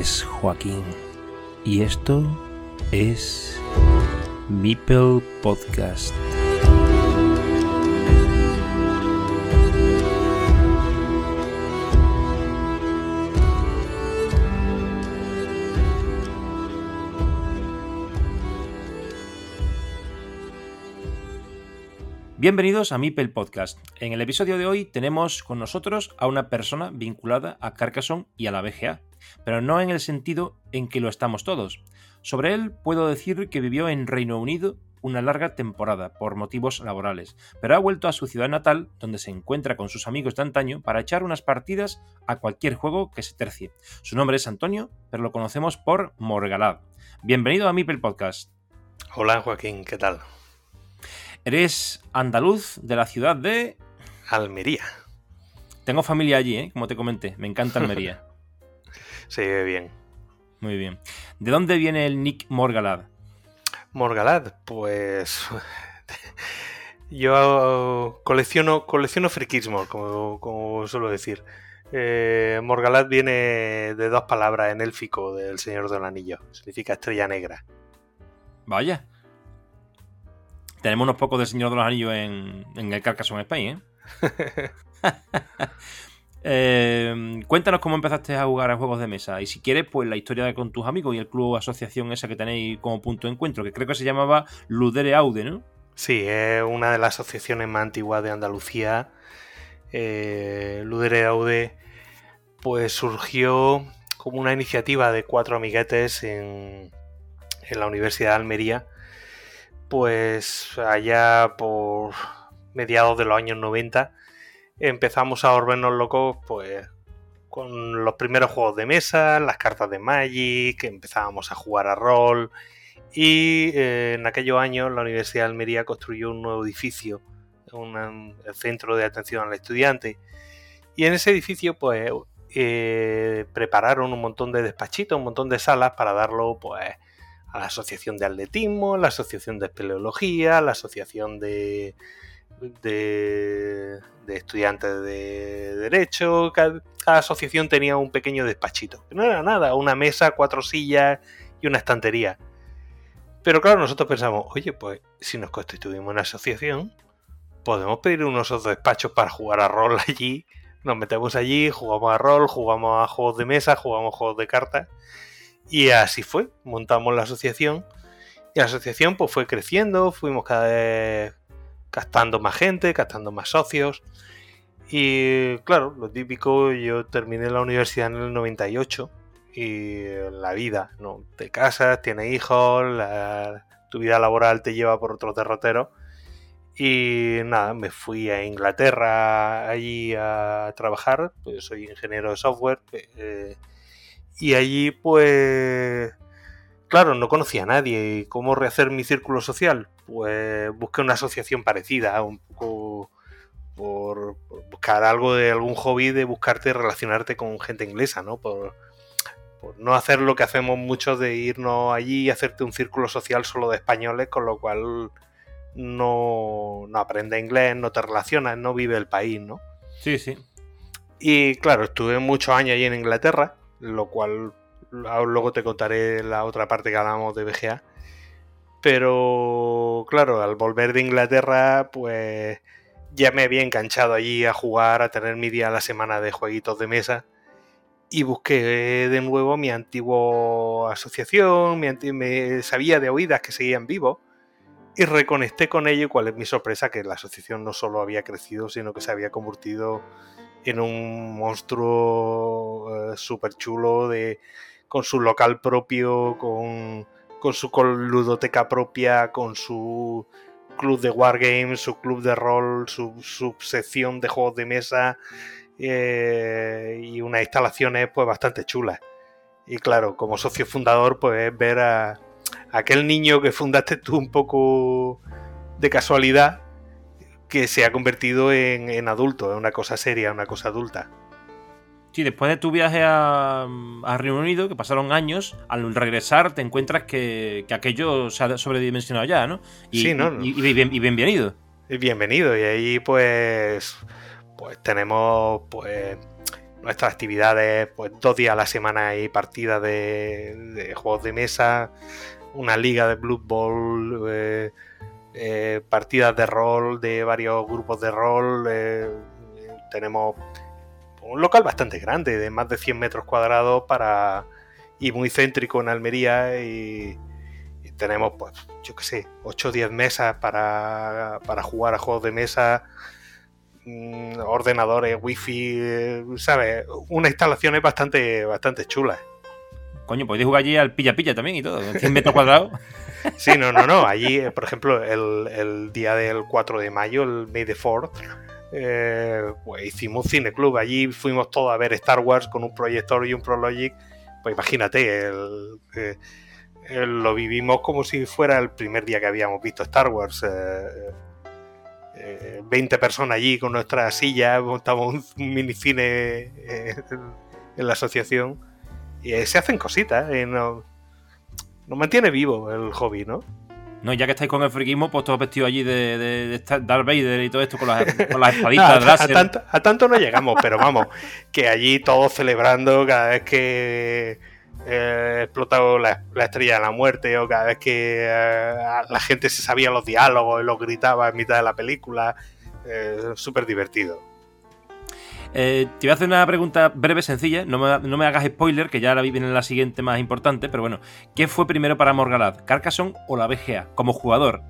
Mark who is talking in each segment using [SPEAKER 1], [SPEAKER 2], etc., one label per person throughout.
[SPEAKER 1] Es Joaquín y esto es Meeple Podcast. Bienvenidos a Mipel Podcast. En el episodio de hoy tenemos con nosotros a una persona vinculada a Carcassonne y a la BGA, pero no en el sentido en que lo estamos todos. Sobre él puedo decir que vivió en Reino Unido una larga temporada por motivos laborales, pero ha vuelto a su ciudad natal, donde se encuentra con sus amigos de antaño para echar unas partidas a cualquier juego que se tercie. Su nombre es Antonio, pero lo conocemos por Morgalad. Bienvenido a Mipel Podcast.
[SPEAKER 2] Hola Joaquín, ¿qué tal?
[SPEAKER 1] Eres andaluz de la ciudad de...
[SPEAKER 2] Almería.
[SPEAKER 1] Tengo familia allí, ¿eh? como te comenté. Me encanta Almería.
[SPEAKER 2] Se ve bien.
[SPEAKER 1] Muy bien. ¿De dónde viene el Nick Morgalad?
[SPEAKER 2] Morgalad, pues... Yo colecciono, colecciono friquismo, como, como suelo decir. Eh, Morgalad viene de dos palabras en élfico del Señor del Anillo. Significa estrella negra.
[SPEAKER 1] Vaya. Tenemos unos pocos de Señor de los Anillos en, el Carcassonne Spain, ¿eh? ¿eh? Cuéntanos cómo empezaste a jugar a juegos de mesa y si quieres, pues la historia con tus amigos y el club o asociación esa que tenéis como punto de encuentro, que creo que se llamaba Ludere Aude, ¿no?
[SPEAKER 2] Sí, es una de las asociaciones más antiguas de Andalucía. Eh, Ludere Aude, pues surgió como una iniciativa de cuatro amiguetes en, en la Universidad de Almería pues allá por mediados de los años 90 empezamos a volvernos locos pues con los primeros juegos de mesa, las cartas de Magic, empezábamos a jugar a rol. Y eh, en aquellos años la Universidad de Almería construyó un nuevo edificio, un centro de atención al estudiante. Y en ese edificio pues eh, prepararon un montón de despachitos, un montón de salas para darlo pues a la Asociación de Atletismo, la Asociación de Espeleología, la Asociación de, de, Estudiantes de Derecho. Cada, asociación tenía un pequeño despachito. No era nada, una mesa, cuatro sillas y una estantería. Pero claro, nosotros pensamos, oye, pues si nos constituimos una asociación, podemos pedir unos otros despachos para jugar a rol allí. Nos metemos allí, jugamos a rol, jugamos a juegos de mesa, jugamos juegos de cartas y así fue, montamos la asociación y la asociación pues fue creciendo, fuimos cada vez gastando más gente, gastando más socios. Y claro, lo típico, yo terminé la universidad en el 98 y la vida, ¿no? Te casas, tienes hijos, tu vida laboral te lleva por otro derrotero. Y nada, me fui a Inglaterra allí a trabajar, pues soy ingeniero de software. Eh, y allí, pues, claro, no conocía a nadie. ¿Y cómo rehacer mi círculo social? Pues busqué una asociación parecida, un poco por, buscar algo de algún hobby, de buscarte relacionarte con gente inglesa, ¿no? Por, no hacer lo que hacemos muchos de irnos allí y hacerte un círculo social solo de españoles, con lo cual no, no aprende inglés, no te relacionas, no vive el país, ¿no?
[SPEAKER 1] Sí, sí.
[SPEAKER 2] Y claro, estuve muchos años allí en Inglaterra lo cual luego te contaré la otra parte que hablamos de BGA. Pero claro, al volver de Inglaterra, pues ya me había enganchado allí a jugar, a tener mi día a la semana de jueguitos de mesa. Y busqué de nuevo mi antigua asociación, me sabía de oídas que seguían vivos. Y reconecté con ello, cuál es mi sorpresa, que la asociación no solo había crecido, sino que se había convertido en un monstruo eh, súper chulo con su local propio, con, con su ludoteca propia, con su club de wargames, su club de rol, su subsección de juegos de mesa eh, y unas instalaciones pues bastante chulas. Y claro, como socio fundador, pues ver a, aquel niño que fundaste tú un poco de casualidad, que se ha convertido en, adulto, en una cosa seria, una cosa adulta.
[SPEAKER 1] Sí, después de tu viaje a, Reino Unido, que pasaron años, al regresar te encuentras que, aquello se ha sobredimensionado ya, ¿no?
[SPEAKER 2] Y, sí, ¿no?
[SPEAKER 1] Y, bien, bienvenido.
[SPEAKER 2] Bienvenido, y ahí pues, pues tenemos pues nuestras actividades, pues dos días a la semana hay partidas de, juegos de mesa, una liga de Blood Bowl, eh, eh, partidas de rol de varios grupos de rol. Eh, tenemos un local bastante grande, de más de 100 metros cuadrados para y muy céntrico en Almería y, tenemos, pues, yo qué sé, 8 o 10 mesas para, para jugar a juegos de mesa Mm, ordenadores, wifi, ¿sabes? Una instalación bastante, bastante chula.
[SPEAKER 1] Coño, podéis jugar allí al pilla-pilla también y todo, 100 metros cuadrados.
[SPEAKER 2] Sí, no, no, no. Allí, por ejemplo, el, día del 4 de mayo, el May the 4 eh, pues hicimos cineclub. Allí fuimos todos a ver Star Wars con un proyector y un Prologic. Pues imagínate, lo vivimos como si fuera el primer día que habíamos visto Star Wars. 20 personas allí con nuestras sillas, montamos un minicine eh, en la asociación y se hacen cositas, eh, nos, mantiene vivo el hobby, ¿no?
[SPEAKER 1] No, ya que estáis con el friquismo, pues todos vestidos allí de, de, Darth Vader y todo esto con las, espaditas
[SPEAKER 2] a, tanto, no llegamos, pero vamos, que allí todos celebrando cada vez que eh, explotado la, estrella de la muerte o cada vez que eh, la gente se sabía los diálogos y los gritaba en mitad de la película. Eh, Súper divertido.
[SPEAKER 1] Eh, te voy a hacer una pregunta breve, sencilla. No me, hagas spoiler, que ya ahora viene la siguiente más importante. Pero bueno, ¿qué fue primero para Morgalad? ¿Carcassonne o la BGA? Como jugador.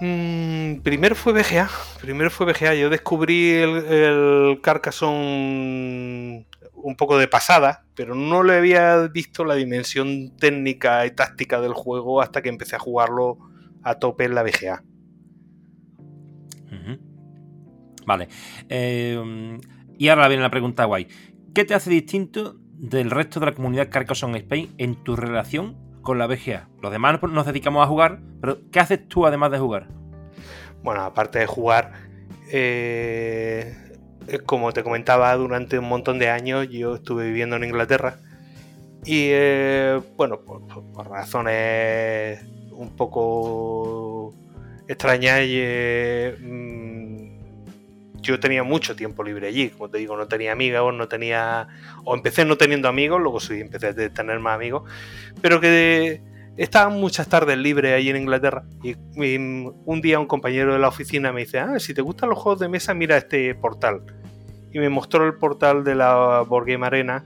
[SPEAKER 2] Mm, primero fue BGA. Primero fue BGA. Yo descubrí el, el Carcassonne un poco de pasada, pero no le había visto la dimensión técnica y táctica del juego hasta que empecé a jugarlo a tope en la VGA.
[SPEAKER 1] Vale. Eh, y ahora viene la pregunta guay. ¿Qué te hace distinto del resto de la comunidad Carcassonne Spain en tu relación con la VGA? Los demás nos dedicamos a jugar, pero ¿qué haces tú además de jugar?
[SPEAKER 2] Bueno, aparte de jugar, eh, como te comentaba, durante un montón de años yo estuve viviendo en Inglaterra y eh, bueno, por, razones un poco extrañas, eh, mm, yo tenía mucho tiempo libre allí, como te digo, no tenía amigos, no tenía, o empecé no teniendo amigos, luego sí empecé a tener más amigos, pero que estaban muchas tardes libres allí en Inglaterra y, un día un compañero de la oficina me dice, ah, si te gustan los juegos de mesa, mira este portal. Y me mostró el portal de la Board Game Arena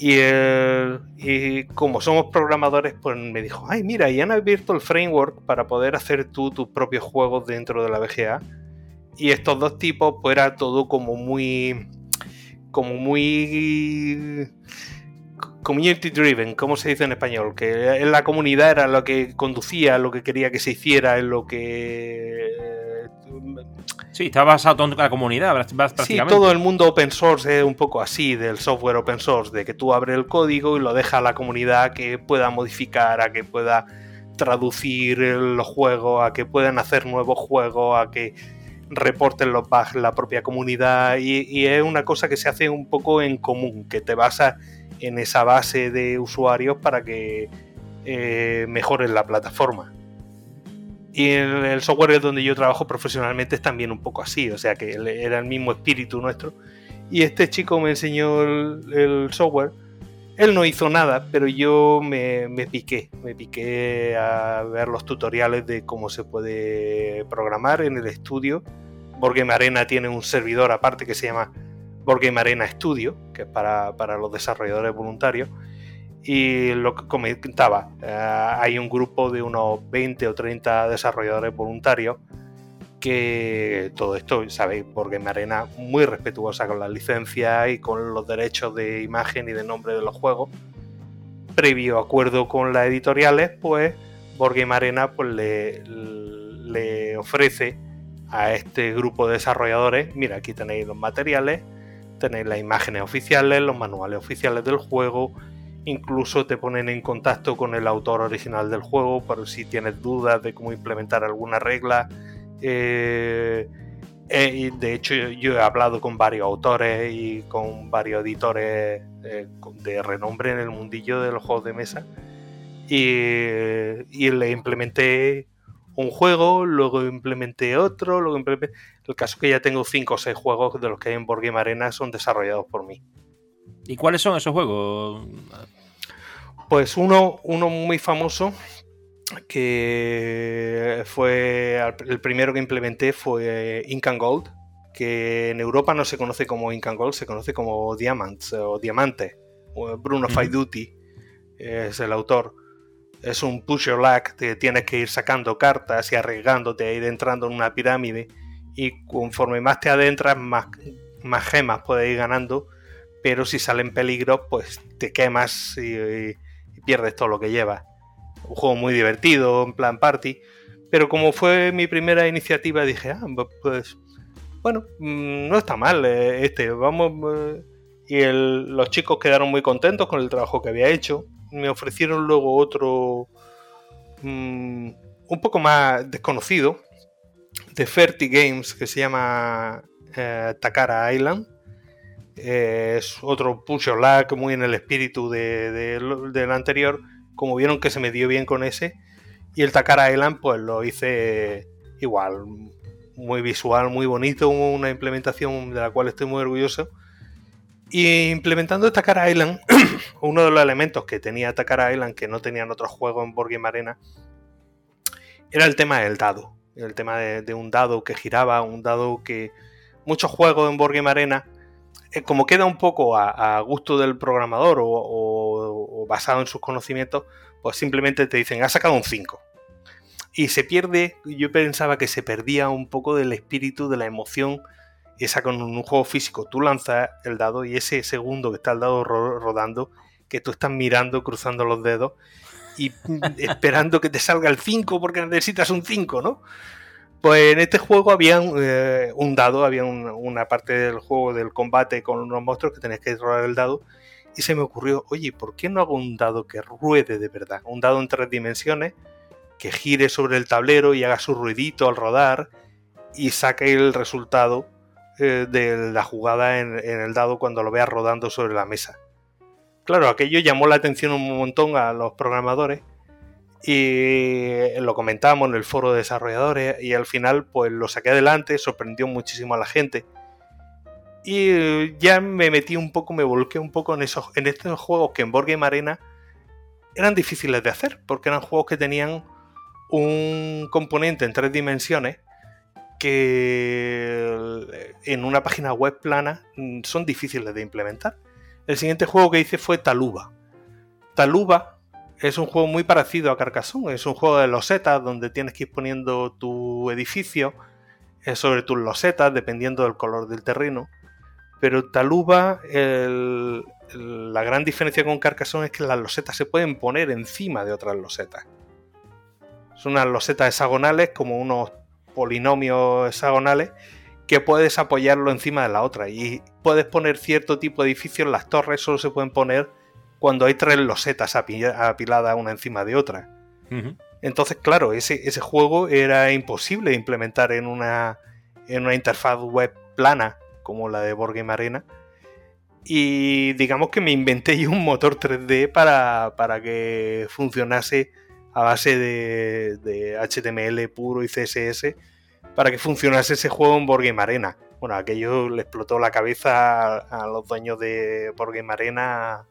[SPEAKER 2] y, como somos programadores, pues me dijo, ay, mira, y han abierto el framework para poder hacer tú tus propios juegos dentro de la BGA. Y estos dos tipos, pues era todo como muy... como muy community driven, ¿cómo se dice en español? Que en la comunidad era lo que conducía, lo que quería que se hiciera, en lo que...
[SPEAKER 1] Sí, está basado en la comunidad, prácticamente.
[SPEAKER 2] Sí, todo el mundo open source es un poco así, del software open source, de que tú abres el código y lo dejas a la comunidad que pueda modificar, a que pueda traducir los juegos, a que puedan hacer nuevos juegos, a que reporten los bugs la propia comunidad y, es una cosa que se hace un poco en común, que te basa en esa base de usuarios para que eh, mejoren la plataforma. Y en el software donde yo trabajo profesionalmente es también un poco así, o sea que era el mismo espíritu nuestro. Y este chico me enseñó el, software. Él no hizo nada, pero yo me, me, piqué. Me piqué a ver los tutoriales de cómo se puede programar en el estudio. Porque Arena tiene un servidor aparte que se llama Board Arena Studio, que es para, los desarrolladores voluntarios. Y lo que comentaba, eh, hay un grupo de unos 20 o 30 desarrolladores voluntarios que todo esto, sabéis, Board Arena muy respetuosa con las licencias y con los derechos de imagen y de nombre de los juegos. Previo acuerdo con las editoriales, pues Board Arena pues, le, le ofrece a este grupo de desarrolladores, mira, aquí tenéis los materiales, tenéis las imágenes oficiales, los manuales oficiales del juego, incluso te ponen en contacto con el autor original del juego por si tienes dudas de cómo implementar alguna regla. Eh, eh, de hecho, yo he hablado con varios autores y con varios editores eh, de renombre en el mundillo de los juegos de mesa y, y le implementé un juego, luego implementé otro, luego implementé... El caso es que ya tengo 5 o 6 juegos de los que hay en Board Game Arena son desarrollados por mí.
[SPEAKER 1] ¿Y cuáles son esos juegos?
[SPEAKER 2] Pues uno, uno muy famoso que fue el primero que implementé fue Ink and Gold, que en Europa no se conoce como Ink and Gold, se conoce como Diamonds o Diamante. Bruno Faiduti es el autor. Es un push your luck, te tienes que ir sacando cartas y arriesgándote a ir entrando en una pirámide y conforme más te adentras, más, más gemas puedes ir ganando, pero si salen peligros, pues te quemas y pierdes todo lo que llevas un juego muy divertido, en plan party. Pero como fue mi primera iniciativa, dije, ah, pues, bueno, mm, no está mal eh, este, vamos. Eh". Y los chicos quedaron muy contentos con el trabajo que había hecho. Me ofrecieron luego otro, mm, un poco más desconocido, de Ferti Games, que se llama eh, Takara Island. es otro push muy en el espíritu del anterior como vieron que se me dio bien con ese. Y el Takara Island, pues lo hice igual, muy visual, muy bonito, una implementación de la cual estoy muy orgulloso. Y implementando Takara Island, uno de los elementos que tenía Takara Island que no tenían otros juegos en Board Arena, era el tema del dado. El tema de, un dado que giraba, un dado que muchos juegos en Board Arena como queda un poco a, gusto del programador o, basado en sus conocimientos, pues simplemente te dicen, ha sacado un 5. Y se pierde, yo pensaba que se perdía un poco del espíritu, de la emoción, esa con un juego físico. Tú lanzas el dado y ese segundo que está el dado rodando, que tú estás mirando, cruzando los dedos y esperando que te salga el 5 porque necesitas un 5, ¿no? Pues en este juego había eh, un dado, había una parte del juego del combate con unos monstruos que tenías que rolar el dado. Y se me ocurrió, oye, ¿por qué no hago un dado que ruede de verdad? Un dado en tres dimensiones, que gire sobre el tablero y haga su ruidito al rodar y saque el resultado eh, de la jugada en, en el dado cuando lo veas rodando sobre la mesa. Claro, aquello llamó la atención un montón a los programadores y lo comentamos en el foro de desarrolladores y al final pues lo saqué adelante, sorprendió muchísimo a la gente. Y ya me metí un poco, me volqué un poco en, esos, en estos juegos que en Board Game Arena eran difíciles de hacer, porque eran juegos que tenían un componente en tres dimensiones que en una página web plana son difíciles de implementar. El siguiente juego que hice fue Taluba. Taluba es un juego muy parecido a Carcassonne. Es un juego de losetas donde tienes que ir poniendo tu edificio sobre tus losetas dependiendo del color del terreno. Pero Taluba, la gran diferencia con Carcassonne es que las losetas se pueden poner encima de otras losetas. Son unas losetas hexagonales como unos polinomios hexagonales que puedes apoyarlo encima de la otra. Y puedes poner cierto tipo de edificios, las torres solo se pueden poner cuando hay tres losetas apiladas una encima de otra. Entonces, claro, ese, ese, juego era imposible de implementar en una, en una interfaz web plana como la de Board Game Arena. Y digamos que me inventé yo un motor 3D para, para que funcionase a base de, de, HTML puro y CSS para que funcionase ese juego en Board Game Arena. Bueno, aquello le explotó la cabeza a, a los dueños de Board Game Arena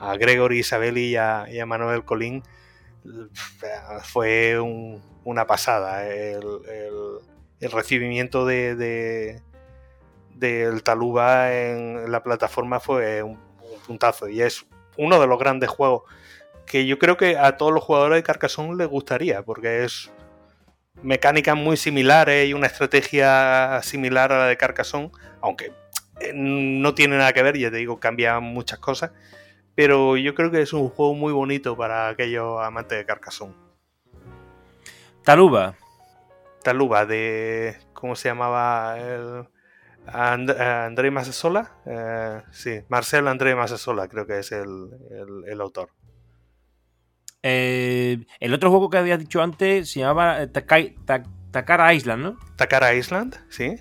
[SPEAKER 2] a Gregory Isabelli y a, Manuel Colín fue una pasada. El, recibimiento de, del Taluba en la plataforma fue un, puntazo y es uno de los grandes juegos que yo creo que a todos los jugadores de Carcassonne les gustaría porque es mecánicas muy similares y una estrategia similar a la de Carcassonne, aunque eh, no tiene nada que ver, ya te digo, cambia muchas cosas pero yo creo que es un juego muy bonito para aquellos amantes de Carcassonne.
[SPEAKER 1] Taluba.
[SPEAKER 2] Taluba, de. ¿Cómo se llamaba? El, André Masasola. Eh, sí, Marcel André Masasola, creo que es el, autor.
[SPEAKER 1] Eh, el otro juego que había dicho antes se llamaba eh, Takara Island, ¿no?
[SPEAKER 2] Takara Island, sí.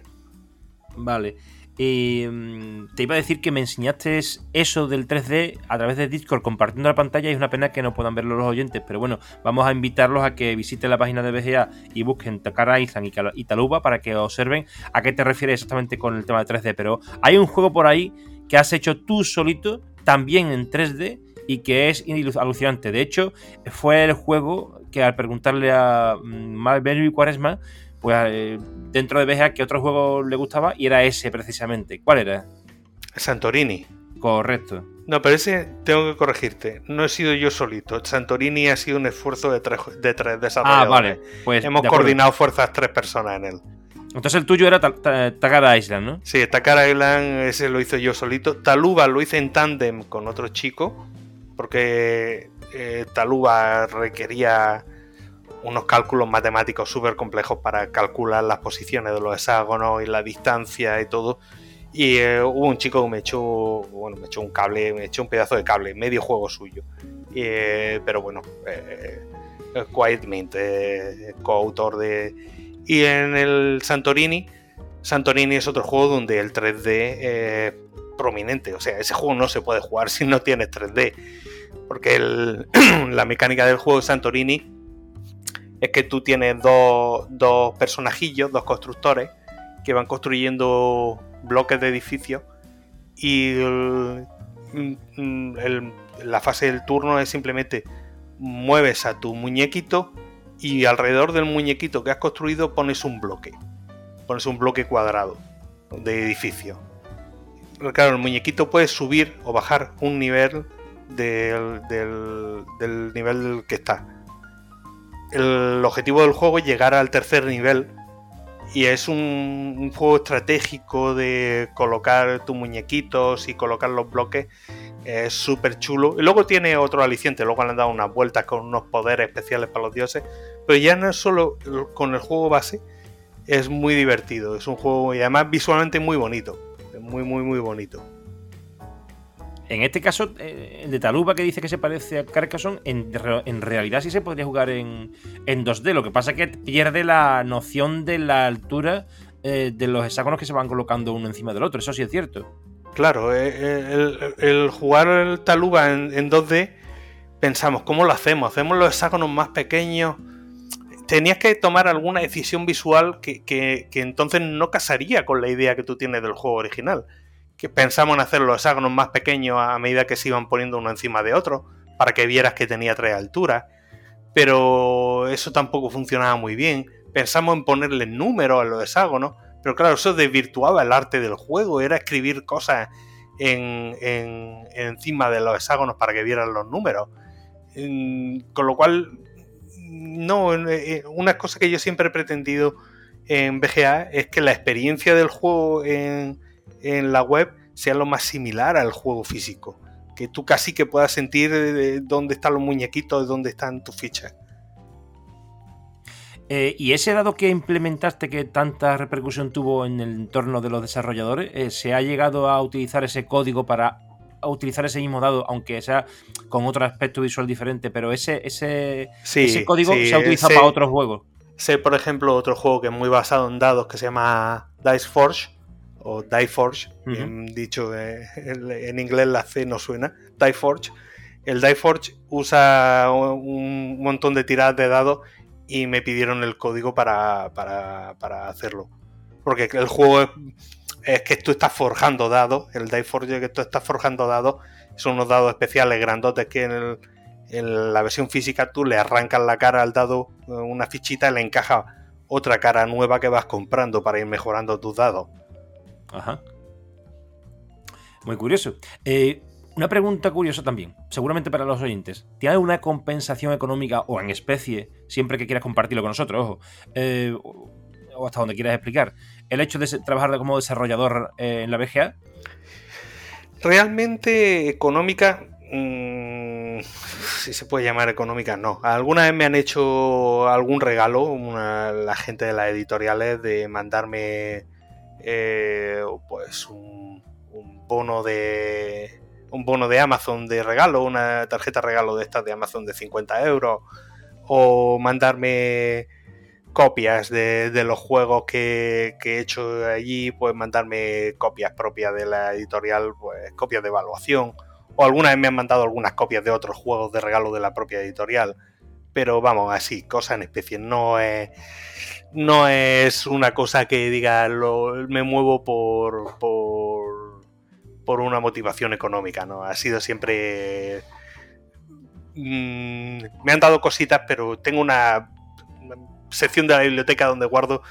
[SPEAKER 1] Vale. Mm, te iba a decir que me enseñaste eso del 3D a través de Discord compartiendo la pantalla y es una pena que no puedan verlo los oyentes, pero bueno, vamos a invitarlos a que visiten la página de BGA y busquen Takara Island y Taluba para que observen a qué te refieres exactamente con el tema de 3D. Pero hay un juego por ahí que has hecho tú solito, también en 3D, y que es alucinante. De hecho, fue el juego que al preguntarle a Malvern y Quaresma, pues eh, dentro de BGA que otro juego le gustaba y era ese precisamente. ¿Cuál era?
[SPEAKER 2] Santorini.
[SPEAKER 1] Correcto.
[SPEAKER 2] No, pero ese tengo que corregirte. No he sido yo solito. Santorini ha sido un esfuerzo de tres, de tres desarrolladores. Ah, vale. Pues, Hemos coordinado fuerzas tres personas en él.
[SPEAKER 1] Entonces el tuyo era Takara Island, ¿no?
[SPEAKER 2] Sí, Takara Island ese lo hice yo solito. Taluba lo hice en tándem con otro chico, porque eh, Taluba requería unos cálculos matemáticos súper complejos para calcular las posiciones de los hexágonos y la distancia y todo. Y eh, hubo un chico que me echó, bueno, me echó un cable, me echó un pedazo de cable, medio juego suyo. Eh, pero bueno, eh, Quietmente, coautor de. Y en el Santorini, Santorini es otro juego donde el 3D es prominente. O sea, ese juego no se puede jugar si no tienes 3D. Porque la mecánica del juego de Santorini es que tú tienes dos, personajillos, dos constructores, que van construyendo bloques de edificios y la fase del turno es simplemente mueves a tu muñequito y alrededor del muñequito que has construido pones un bloque. Pones un bloque cuadrado de edificio. Claro, el muñequito puede subir o bajar un nivel del, del, del nivel que está el objetivo del juego es llegar al tercer nivel. Y es un, juego estratégico de colocar tus muñequitos y colocar los bloques. Es súper chulo. Y luego tiene otro aliciente. Luego le han dado unas vueltas con unos poderes especiales para los dioses. Pero ya no es solo con el juego base. Es muy divertido. Es un juego y además visualmente muy bonito. Muy, muy, muy bonito.
[SPEAKER 1] En este caso, eh, el de Taluba que dice que se parece a Carcassonne, en, realidad sí se podría jugar en, 2D. Lo que pasa es que pierde la noción de la altura eh, de los hexágonos que se van colocando uno encima del otro. Eso sí es cierto.
[SPEAKER 2] Claro, eh, el, jugar el Taluba en, 2D, pensamos, ¿cómo lo hacemos? ¿Hacemos los hexágonos más pequeños? Tenías que tomar alguna decisión visual que, que entonces no casaría con la idea que tú tienes del juego original que pensamos en hacer los hexágonos más pequeños a medida que se iban poniendo uno encima de otro, para que vieras que tenía tres alturas. Pero eso tampoco funcionaba muy bien. Pensamos en ponerle números a los hexágonos, pero claro, eso desvirtuaba el arte del juego, era escribir cosas en, encima de los hexágonos para que vieran los números. Con lo cual, no, eh, una cosa que yo siempre he pretendido en BGA es que la experiencia del juego en, en la web sea lo más similar al juego físico. Que tú casi que puedas sentir dónde están los muñequitos, dónde están tus fichas.
[SPEAKER 1] Eh, ¿Y ese dado que implementaste que tanta repercusión tuvo en el entorno de los desarrolladores, eh, se ha llegado a utilizar ese código para utilizar ese mismo dado, aunque sea con otro aspecto visual diferente, pero ese, ese, ese código se ha utilizado para otros juegos?
[SPEAKER 2] Sé, por ejemplo, otro juego que es muy basado en dados que se llama Dice Forge, o DieForge, dicho eh, en inglés la C no suena, DieForge. El DieForge usa un montón de tiradas de dados y me pidieron el código para, hacerlo. Porque el juego es, que tú estás forjando dados, el DieForge que tú estás forjando dados, son unos dados especiales grandotes que en, en la versión física tú le arrancas la cara al dado, una fichita y le encaja otra cara nueva que vas comprando para ir mejorando tus dados. Ajá.
[SPEAKER 1] Muy curioso. Eh, una pregunta curiosa también, seguramente para los oyentes. ¿Tiene una compensación económica o en especie, siempre que quieras compartirlo con nosotros, ojo, eh, o hasta donde quieras explicar, el hecho de trabajar como desarrollador eh, en la BGA?
[SPEAKER 2] Realmente económica, mm, si se puede llamar económica, no. Alguna vez me han hecho algún regalo, la gente de las editoriales, de mandarme eh, pues un, bono de un bono de Amazon de regalo, una tarjeta regalo de estas de Amazon de 50 euros, o mandarme copias de, los juegos que, he hecho allí, pues mandarme copias propias de la editorial, pues copias de evaluación. O alguna vez me han mandado algunas copias de otros juegos de regalo de la propia editorial. Pero vamos, así, cosas en especie. No es, no es una cosa que diga me muevo por, por, por una motivación económica, ¿no? Ha sido siempre mm, me han dado cositas, pero tengo una sección de la biblioteca donde guardo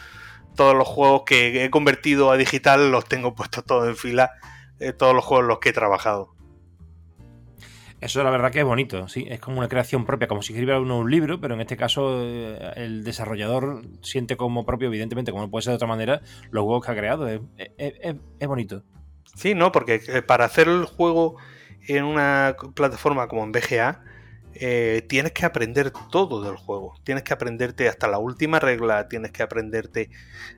[SPEAKER 2] todos los juegos que he convertido a digital, los tengo puestos todos en fila, eh, todos los juegos en los que he trabajado.
[SPEAKER 1] Eso la verdad que es bonito, sí, es como una creación propia, como si escribiera uno un libro, pero en este caso eh, el desarrollador siente como propio, evidentemente, como no puede ser de otra manera, los juegos que ha creado. Es, bonito.
[SPEAKER 2] Sí, no, porque eh, para hacer el juego en una plataforma como en BGA, eh, tienes que aprender todo del juego. Tienes que aprenderte hasta la última regla, tienes que aprenderte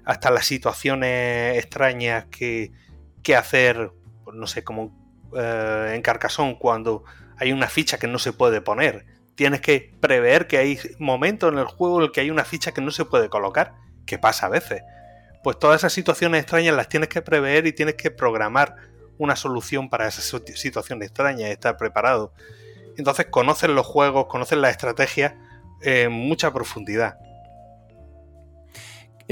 [SPEAKER 2] hasta las situaciones extrañas que, hacer, pues no sé, como en Carcassonne cuando hay una ficha que no se puede poner. Tienes que prever que hay momentos en el juego en el que hay una ficha que no se puede colocar, que pasa a veces. Pues todas esas situaciones extrañas las tienes que prever y tienes que programar una solución para esas situaciones extrañas, estar preparado. Entonces conocen los juegos, conocen la estrategia en mucha profundidad.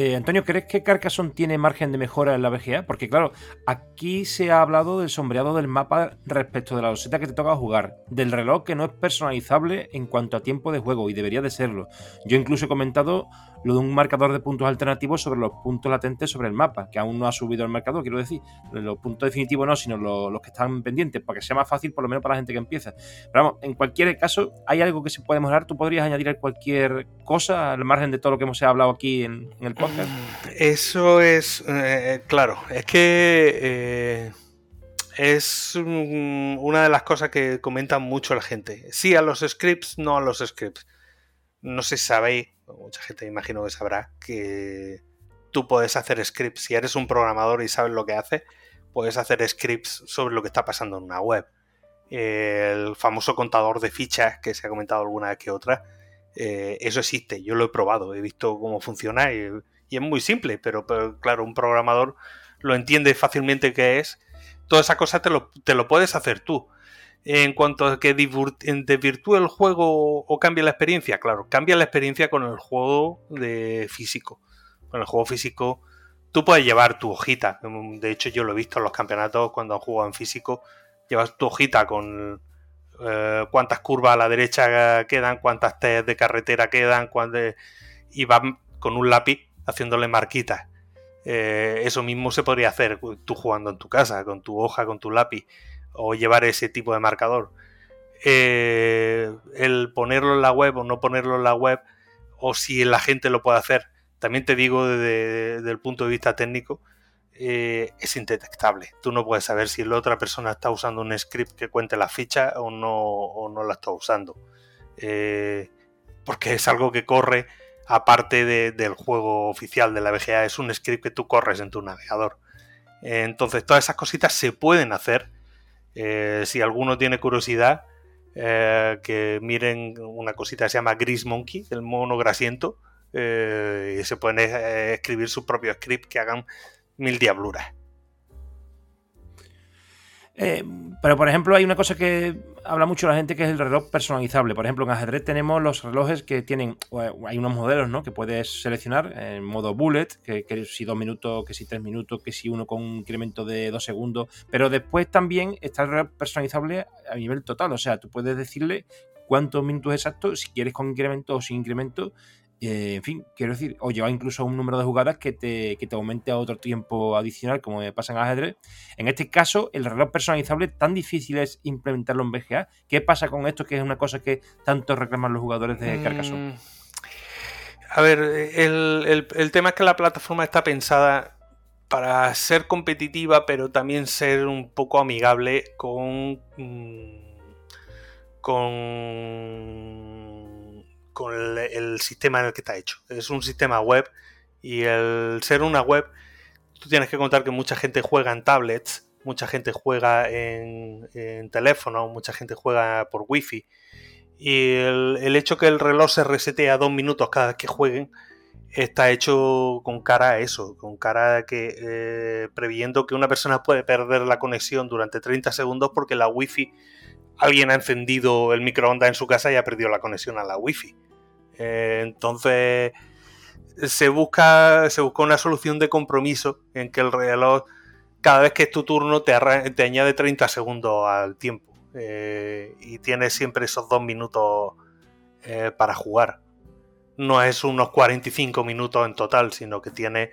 [SPEAKER 1] Eh, Antonio, ¿crees que Carcassonne tiene margen de mejora en la VGA? Porque claro, aquí se ha hablado del sombreado del mapa respecto de la loseta que te toca jugar, del reloj que no es personalizable en cuanto a tiempo de juego y debería de serlo. Yo incluso he comentado lo de un marcador de puntos alternativos sobre los puntos latentes sobre el mapa, que aún no ha subido el marcador, quiero decir, los puntos definitivos no, sino los, que están pendientes, para que sea más fácil por lo menos para la gente que empieza. Pero vamos, en cualquier caso, hay algo que se puede mejorar, tú podrías añadir cualquier cosa al margen de todo lo que hemos hablado aquí en, el podcast.
[SPEAKER 2] Eso es, eh, claro, es que eh, es una de las cosas que comentan mucho la gente. Sí a los scripts, no a los scripts. No sé si sabéis, mucha gente imagino que sabrá, que tú puedes hacer scripts. Si eres un programador y sabes lo que hace, puedes hacer scripts sobre lo que está pasando en una web. El famoso contador de fichas que se ha comentado alguna vez que otra, eh, eso existe, yo lo he probado, he visto cómo funciona y es muy simple, pero, claro, un programador lo entiende fácilmente que es. Toda esa cosa te lo, te lo puedes hacer tú. En cuanto a que desvirtúe el juego o cambie la experiencia, claro, cambia la experiencia con el juego de físico. Con el juego físico tú puedes llevar tu hojita. De hecho, yo lo he visto en los campeonatos cuando han jugado en físico. Llevas tu hojita con eh, cuántas curvas a la derecha quedan, cuántas test de carretera quedan, y vas con un lápiz haciéndole marquitas. Eh, eso mismo se podría hacer tú jugando en tu casa, con tu hoja, con tu lápiz, o llevar ese tipo de marcador. Eh, el ponerlo en la web o no ponerlo en la web, o si la gente lo puede hacer, también te digo desde, el punto de vista técnico, eh, es indetectable. Tú no puedes saber si la otra persona está usando un script que cuente la ficha o no, o no la está usando. porque es algo que corre aparte del juego oficial de la VGA, es un script que tú corres en tu navegador. Entonces, todas esas cositas se pueden hacer. Eh, si alguno tiene curiosidad, eh, que miren una cosita que se llama Gris Monkey, el mono grasiento, eh, y se pueden escribir su propio script que hagan mil diabluras.
[SPEAKER 1] Eh, pero, por ejemplo, hay una cosa que habla mucho la gente que es el reloj personalizable. Por ejemplo, en ajedrez tenemos los relojes que tienen, hay unos modelos, ¿no? Que puedes seleccionar en modo bullet, que, si dos minutos, que si tres minutos, que si uno con un incremento de dos segundos. Pero después también está el reloj personalizable a nivel total. O sea, tú puedes decirle cuántos minutos exactos, si quieres con incremento o sin incremento, eh, en fin, quiero decir, o lleva incluso un número de jugadas que te, que te aumente a otro tiempo adicional, como pasa en ajedrez. En este caso, el reloj personalizable tan difícil es implementarlo en BGA. ¿Qué pasa con esto? Que es una cosa que tanto reclaman los jugadores de Carcassonne. Mm,
[SPEAKER 2] a ver, el, tema es que la plataforma está pensada para ser competitiva, pero también ser un poco amigable con. Mm, con con el, sistema en el que está hecho. Es un sistema web y el ser una web, tú tienes que contar que mucha gente juega en tablets, mucha gente juega en, teléfono, mucha gente juega por wifi. Y el, hecho que el reloj se resete a dos minutos cada vez que jueguen está hecho con cara a eso, con cara a que eh, previendo que una persona puede perder la conexión durante 30 segundos porque la wifi alguien ha encendido el microondas en su casa y ha perdido la conexión a la wifi. Eh, entonces se busca, se busca una solución de compromiso en que el reloj cada vez que es tu turno te, añade 30 segundos al tiempo eh, y tienes siempre esos dos minutos para jugar no es unos 45 minutos en total, sino que tiene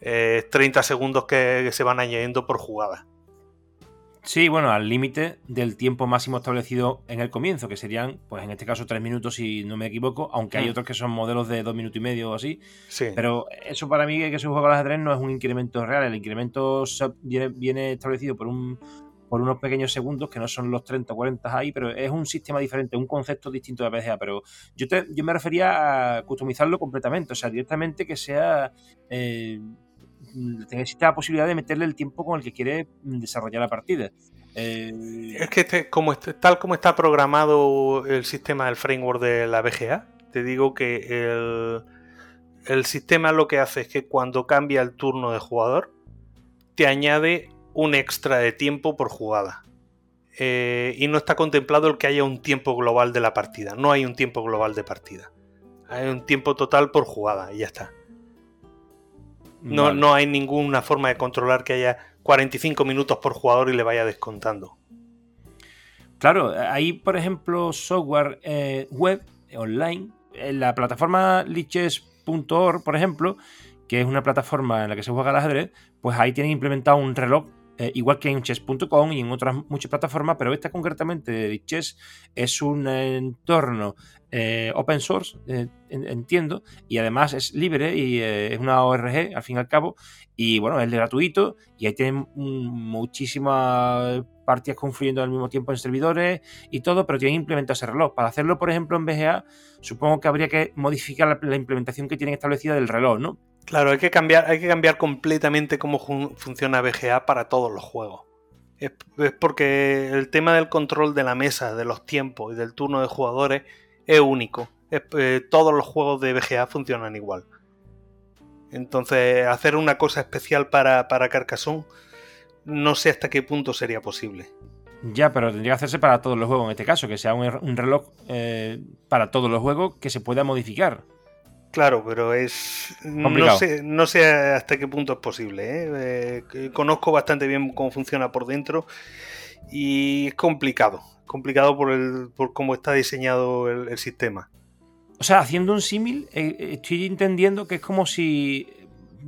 [SPEAKER 2] 30 eh, segundos que, se van añadiendo por jugada.
[SPEAKER 1] Sí, bueno, al límite del tiempo máximo establecido en el comienzo, que serían, pues en este caso, tres minutos, si no me equivoco, aunque hay mm. otros que son modelos de dos minutos y medio o así. Sí. Pero eso para mí, que se juega al ajedrez, no es un incremento real. El incremento viene establecido por un por unos pequeños segundos que no son los 30 o 40 ahí, pero es un sistema diferente, un concepto distinto de BGA. Pero yo, te, yo me refería a customizarlo completamente, o sea, directamente que sea. Eh, existe la posibilidad de meterle el tiempo con el que quiere desarrollar la partida.
[SPEAKER 2] Eh, es que este, como este, tal como está programado el sistema del framework de la BGA, te digo que el, el sistema lo que hace es que cuando cambia el turno de jugador, te añade un extra de tiempo por jugada. Eh, y no está contemplado el que haya un tiempo global de la partida. No hay un tiempo global de partida. Hay un tiempo total por jugada y ya está. No, no hay ninguna forma de controlar que haya 45 minutos por jugador y le vaya descontando.
[SPEAKER 1] Claro, hay por ejemplo software eh, web online. En la plataforma liches.org, por ejemplo, que es una plataforma en la que se juega al ajedrez, pues ahí tienen implementado un reloj eh, igual que en chess.com y en otras muchas plataformas, pero esta concretamente de Chess es un entorno eh, open source, eh, entiendo, y además es libre y es una ORG al fin y al cabo, y bueno, es gratuito y ahí tienen muchísimas partidas confluyendo al mismo tiempo en servidores y todo, pero tienen implementado ese reloj. Para hacerlo, por ejemplo, en BGA, supongo que habría que modificar la implementación que tienen establecida del reloj, ¿no?
[SPEAKER 2] Claro, hay que cambiar, hay que cambiar completamente cómo funciona BGA para todos los juegos. Es, porque el tema del control de la mesa, de los tiempos y del turno de jugadores es único. Eh, todos los juegos de BGA funcionan igual. Entonces, hacer una cosa especial para, para Carcassonne, no sé hasta qué punto sería posible.
[SPEAKER 1] Ya, pero tendría que hacerse para todos los juegos en este caso, que sea un, reloj eh, para todos los juegos que se pueda modificar.
[SPEAKER 2] Claro, pero es. No sé, no sé hasta qué punto es posible. ¿eh? Eh, conozco bastante bien cómo funciona por dentro y es complicado. Complicado por, el, por cómo está diseñado el, sistema.
[SPEAKER 1] O sea, haciendo un símil, eh, estoy entendiendo que es como si.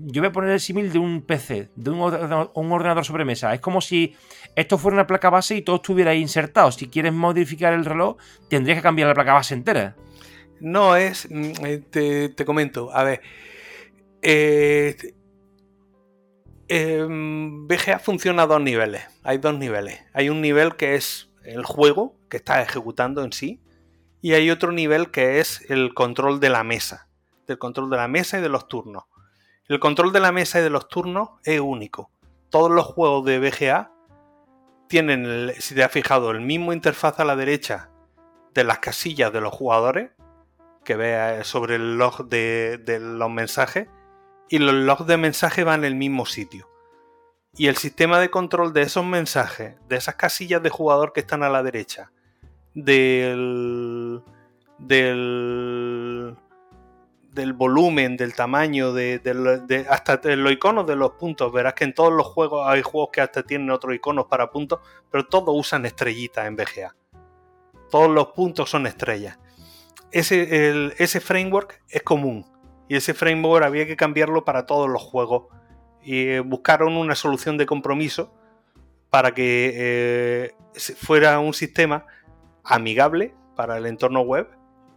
[SPEAKER 1] Yo voy a poner el símil de un PC, de un ordenador, un ordenador sobre mesa. Es como si esto fuera una placa base y todo estuviera ahí insertado. Si quieres modificar el reloj, tendrías que cambiar la placa base entera.
[SPEAKER 2] No es, mm, eh, te, comento, a ver, eh, em, BGA funciona a dos niveles, hay dos niveles. Hay un nivel que es el juego que está ejecutando en sí y hay otro nivel que es el control de la mesa, del control de la mesa y de los turnos. El control de la mesa y de los turnos es único. Todos los juegos de BGA tienen, si te has fijado, el mismo interfaz a la derecha de las casillas de los jugadores que vea sobre el log de, los mensajes y los logs de mensajes van en el mismo sitio. Y el sistema de control de esos mensajes, de esas casillas de jugador que están a la derecha, del, del, volumen, del tamaño, de, hasta de los iconos de los puntos. Verás que en todos los juegos hay juegos que hasta tienen otros iconos para puntos, pero todos usan estrellitas en BGA. Todos los puntos son estrellas ese, ese framework es común y ese framework había que cambiarlo para todos los juegos y eh, buscaron una solución de compromiso para que eh, fuera un sistema amigable para el entorno web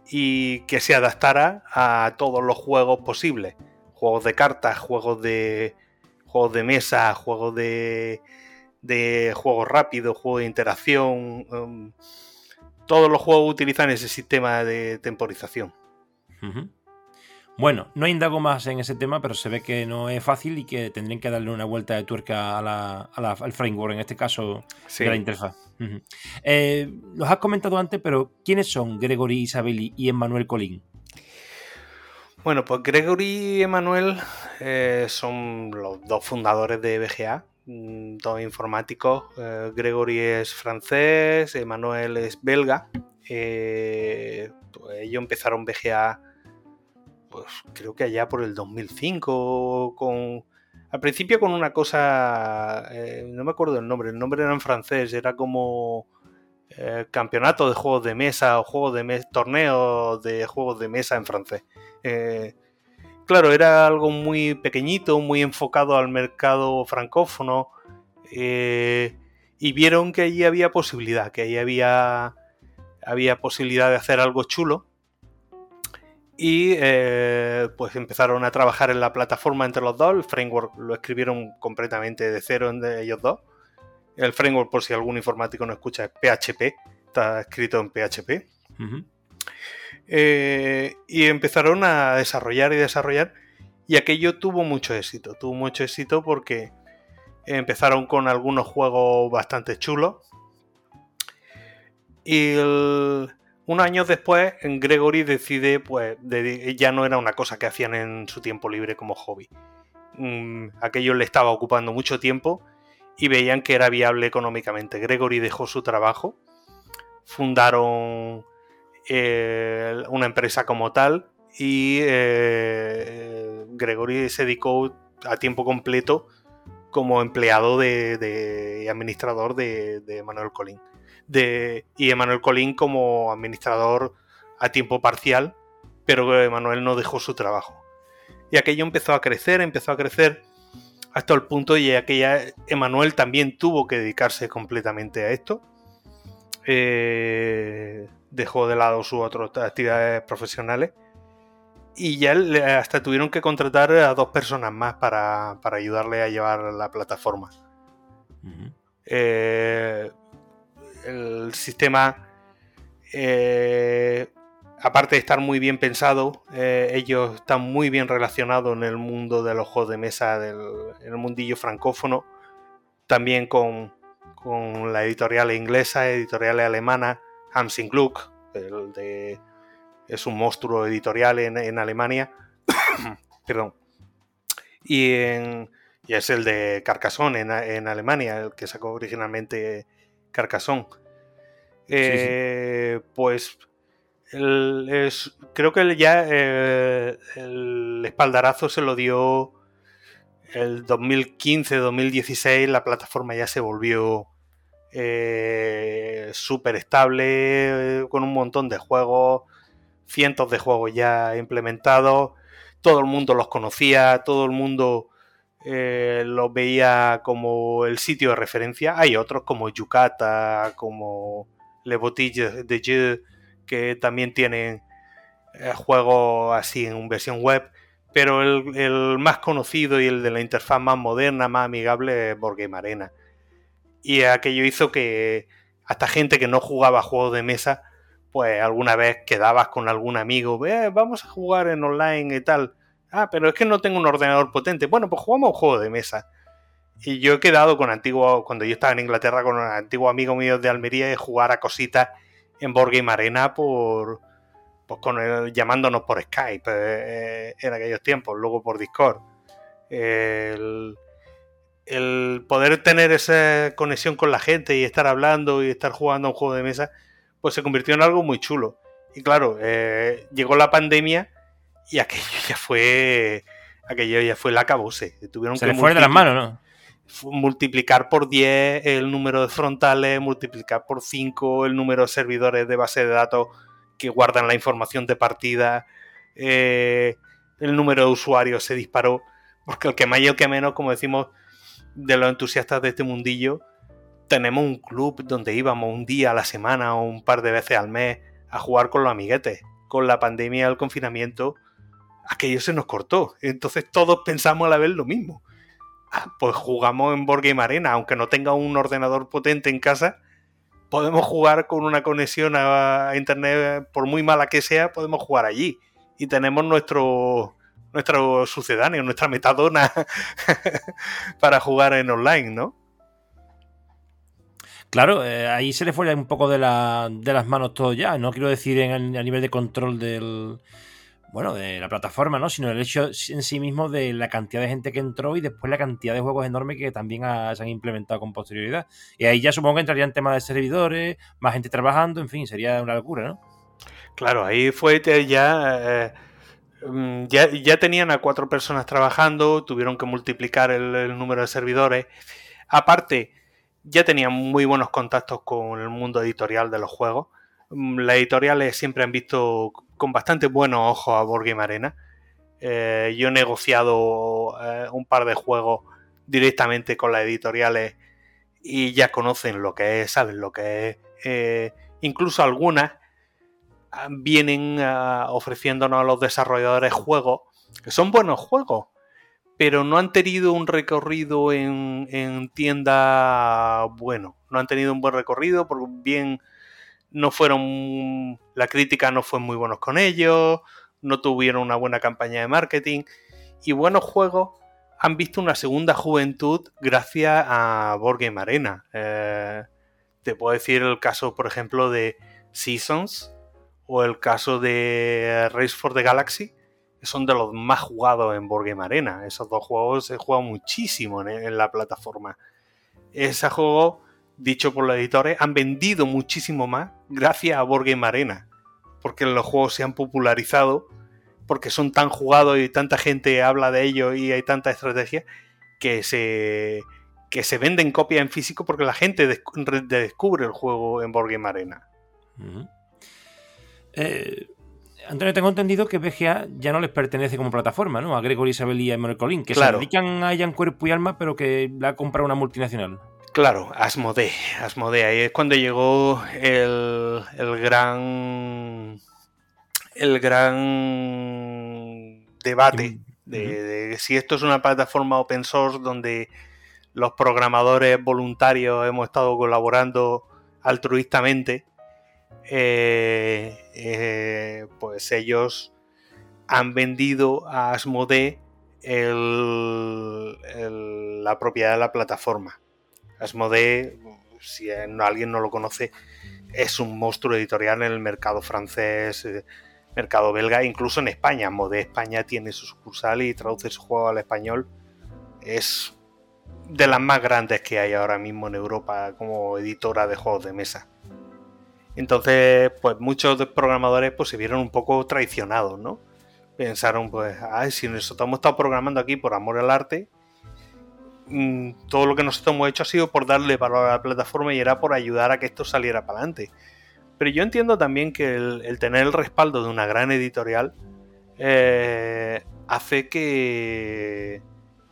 [SPEAKER 2] y que se adaptara a todos los juegos posibles. Juegos de cartas, juegos de juegos de mesa, juegos de, juegos rápidos, juegos de interacción, um, todos los juegos utilizan ese sistema de temporización.
[SPEAKER 1] Bueno, no indago más en ese tema, pero se ve que no es fácil y que tendrían que darle una vuelta de tuerca al framework, en este caso de la interfaz. Eh, los has comentado antes, pero ¿quiénes son Gregory Isabelli y Emmanuel Colín?
[SPEAKER 2] Bueno, pues Gregory y Emanuel eh, son los dos fundadores de BGA, dos informáticos. Eh, Gregory es francés, Emanuel es belga. Eh, pues ellos empezaron BGA, pues creo que allá por el 2005, con, al principio con una cosa, no me acuerdo el nombre, el nombre era en francés, era como campeonato de juegos de mesa o juegos de mesa, torneo de juegos de mesa en francés. Claro, era algo muy pequeñito, muy enfocado al mercado francófono. Eh, y vieron que allí había posibilidad, que allí había, había posibilidad de hacer algo chulo. Y eh, pues empezaron a trabajar en la plataforma entre los dos. El framework lo escribieron completamente de cero entre ellos dos. El framework, por si algún informático no escucha, es PHP. Está escrito en PHP. Eh, y empezaron a desarrollar y desarrollar. Y aquello tuvo mucho éxito. Tuvo mucho éxito porque empezaron con algunos juegos bastante chulos. Y unos años después, Gregory decide, pues, ya no era una cosa que hacían en su tiempo libre como hobby. Mm, aquello le estaba ocupando mucho tiempo y veían que era viable económicamente. Gregory dejó su trabajo, fundaron eh, una empresa como tal y eh, Gregory se dedicó a tiempo completo como empleado de, administrador de, de, Manuel Colín. De, y Emanuel Colín como administrador a tiempo parcial, pero Emanuel no dejó su trabajo. Y aquello empezó a crecer, empezó a crecer hasta el punto y aquella Emanuel también tuvo que dedicarse completamente a esto. Eh, dejó de lado sus otras actividades profesionales y ya hasta tuvieron que contratar a dos personas más para, ayudarle a llevar la plataforma. Eh, el sistema, eh, aparte de estar muy bien pensado, eh, ellos están muy bien relacionados en el mundo de los juegos de mesa, del, en el mundillo francófono, también con, con la editorial inglesa, editoriales alemanas Hansing Gluck, de, es un monstruo editorial en, Alemania. Perdón. Y, es el de Carcassonne en, Alemania, el que sacó originalmente Carcassonne. Eh, pues creo que ya eh, el espaldarazo se lo dio el 2015-2016, la plataforma ya se volvió eh, súper estable, eh, con un montón de juegos, cientos de juegos ya implementados, todo el mundo los conocía, todo el mundo eh, los veía como el sitio de referencia. Hay otros como Yucata, como Le Boutique de Jeux, que también tienen eh, juegos así en versión web. Pero el, el, más conocido y el de la interfaz más moderna, más amigable es Board Game Arena. Y aquello hizo que hasta gente que no jugaba juegos de mesa, pues alguna vez quedabas con algún amigo, eh, vamos a jugar en online y tal. Ah, pero es que no tengo un ordenador potente. Bueno, pues jugamos un juego de mesa. Y yo he quedado con antiguo, cuando yo estaba en Inglaterra, con un antiguo amigo mío de Almería y jugar a cositas en Board Game Arena por, pues con llamándonos por Skype eh, en aquellos tiempos, luego por Discord. El, el poder tener esa conexión con la gente y estar hablando y estar jugando a un juego de mesa, pues se convirtió en algo muy chulo. Y claro, eh, llegó la pandemia y aquello ya fue. Aquello ya fue la cabose. Tuvieron
[SPEAKER 1] se le fue de las manos, ¿no?
[SPEAKER 2] Multiplicar por 10 el número de frontales, multiplicar por 5 el número de servidores de base de datos que guardan la información de partida. Eh, el número de usuarios se disparó. Porque el que más y el que menos, como decimos, de los entusiastas de este mundillo, tenemos un club donde íbamos un día a la semana o un par de veces al mes a jugar con los amiguetes. Con la pandemia del confinamiento, aquello se nos cortó. Entonces todos pensamos a la vez lo mismo. Ah, pues jugamos en Board Game Arena, aunque no tenga un ordenador potente en casa, podemos jugar con una conexión a internet, por muy mala que sea, podemos jugar allí. Y tenemos nuestro, nuestro sucedáneo, nuestra metadona para jugar en online, ¿no?
[SPEAKER 1] Claro, eh, ahí se le fue un poco de, las manos todo ya. No quiero decir en, a nivel de control del, bueno, de la plataforma, ¿no? Sino el hecho en sí mismo de la cantidad de gente que entró y después la cantidad de juegos enormes que también se han implementado con posterioridad. Y ahí ya supongo que entraría en tema de servidores, más gente trabajando, en fin, sería una locura, ¿no?
[SPEAKER 2] Claro, ahí fue ya... Eh, ya, ya, tenían a cuatro personas trabajando, tuvieron que multiplicar el, número de servidores. Aparte, ya tenían muy buenos contactos con el mundo editorial de los juegos. Mm, las editoriales siempre han visto con bastante buenos ojos a Board Game Arena. Eh, yo he negociado eh, un par de juegos directamente con las editoriales y ya conocen lo que es, saben lo que es. Eh, incluso algunas vienen ah, ofreciéndonos a los desarrolladores juegos que son buenos juegos, pero no han tenido un recorrido en, en tienda bueno. No han tenido un buen recorrido, por bien no fueron, la crítica no fue muy buenos con ellos, no tuvieron una buena campaña de marketing y buenos juegos han visto una segunda juventud gracias a Board Game Arena. Eh, te puedo decir el caso, por ejemplo, de Seasons o el caso de Race for the Galaxy, que son de los más jugados en Board Arena. Esos dos juegos se juegan muchísimo en, la plataforma. Ese juego dicho por los editores, han vendido muchísimo más gracias a Board Arena. Porque los juegos se han popularizado, porque son tan jugados y tanta gente habla de ellos y hay tanta estrategia que se, que se venden copias en físico porque la gente descubre el juego en Board Arena.
[SPEAKER 1] Eh, Antonio, tengo entendido que BGA ya no les pertenece como plataforma, ¿no? A Gregory Isabel y a Emmanuel Colín, que se dedican a ella en cuerpo y alma, pero que la ha comprado una multinacional.
[SPEAKER 2] Claro, Asmodee. Asmodee. Ahí es cuando llegó el, el gran. El gran debate de, si esto es una plataforma open source donde los programadores voluntarios hemos estado colaborando altruistamente. Eh, eh, pues ellos han vendido a Asmodee la propiedad de la plataforma. Asmodee, si alguien no lo conoce, es un monstruo editorial en el mercado francés, eh, mercado belga, incluso en España. Asmodee España tiene su sucursal y traduce su juego al español. Es de las más grandes que hay ahora mismo en Europa como editora de juegos de mesa. Entonces, pues muchos programadores pues, se vieron un poco traicionados, ¿no? Pensaron, pues, ay, si nosotros hemos estado programando aquí por amor al arte, Mm, todo lo que nosotros hemos hecho ha sido por darle valor a la plataforma y era por ayudar a que esto saliera para adelante. Pero yo entiendo también que el, tener el respaldo de una gran editorial eh, hace que,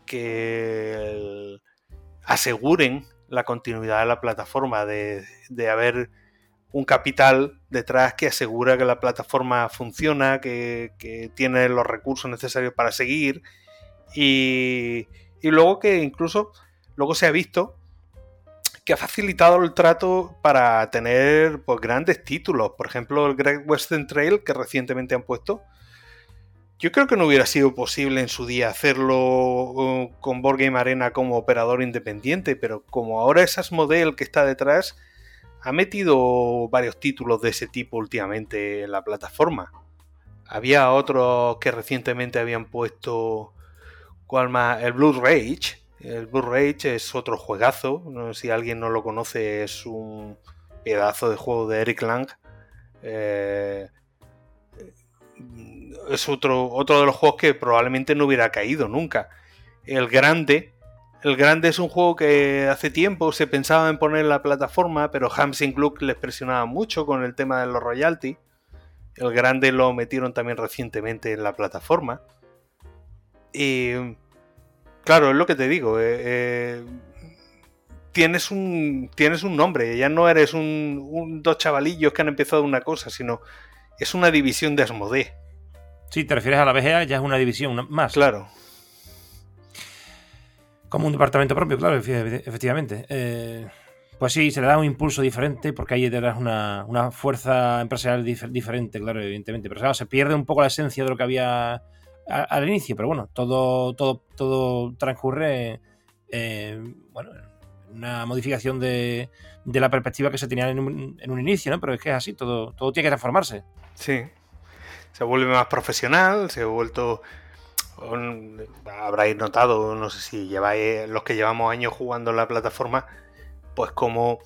[SPEAKER 2] que aseguren la continuidad de la plataforma, de, haber un capital detrás que asegura que la plataforma funciona, que, tiene los recursos necesarios para seguir y, y luego que incluso luego se ha visto que ha facilitado el trato para tener pues, grandes títulos. Por ejemplo, el Great Western Trail que recientemente han puesto. Yo creo que no hubiera sido posible en su día hacerlo uh, con Board Game Arena como operador independiente, pero como ahora es Asmodee que está detrás, ha metido varios títulos de ese tipo últimamente en la plataforma. Había otros que recientemente habían puesto el Blue Rage. El Blue Rage es otro juegazo. Si alguien no lo conoce, es un pedazo de juego de Eric Lang. Eh, es otro, otro de los juegos que probablemente no hubiera caído nunca. El Grande. El Grande es un juego que hace tiempo se pensaba en poner en la plataforma, pero Hamsing Club les presionaba mucho con el tema de los royalty. El Grande lo metieron también recientemente en la plataforma. Y claro, es lo que te digo. Eh, eh, tienes, un, tienes un nombre, ya no eres un, dos chavalillos que han empezado una cosa, sino es una división de Asmodee.
[SPEAKER 1] Si te refieres a la BGA, ya es una división más.
[SPEAKER 2] Claro.
[SPEAKER 1] Como un departamento propio, claro, efectivamente. Eh, pues sí, se le da un impulso diferente porque hay detrás una, una fuerza empresarial diferente, claro, evidentemente. Pero claro, se pierde un poco la esencia de lo que había al inicio, pero bueno, todo, todo, todo transcurre eh, bueno, una modificación de, de, la perspectiva que se tenía en un, en un, inicio, ¿no? Pero es que es así, todo, todo tiene que transformarse.
[SPEAKER 2] Sí. se vuelve más profesional, se ha vuelto habráis notado, no sé si lleváis los que llevamos años jugando en la plataforma, pues como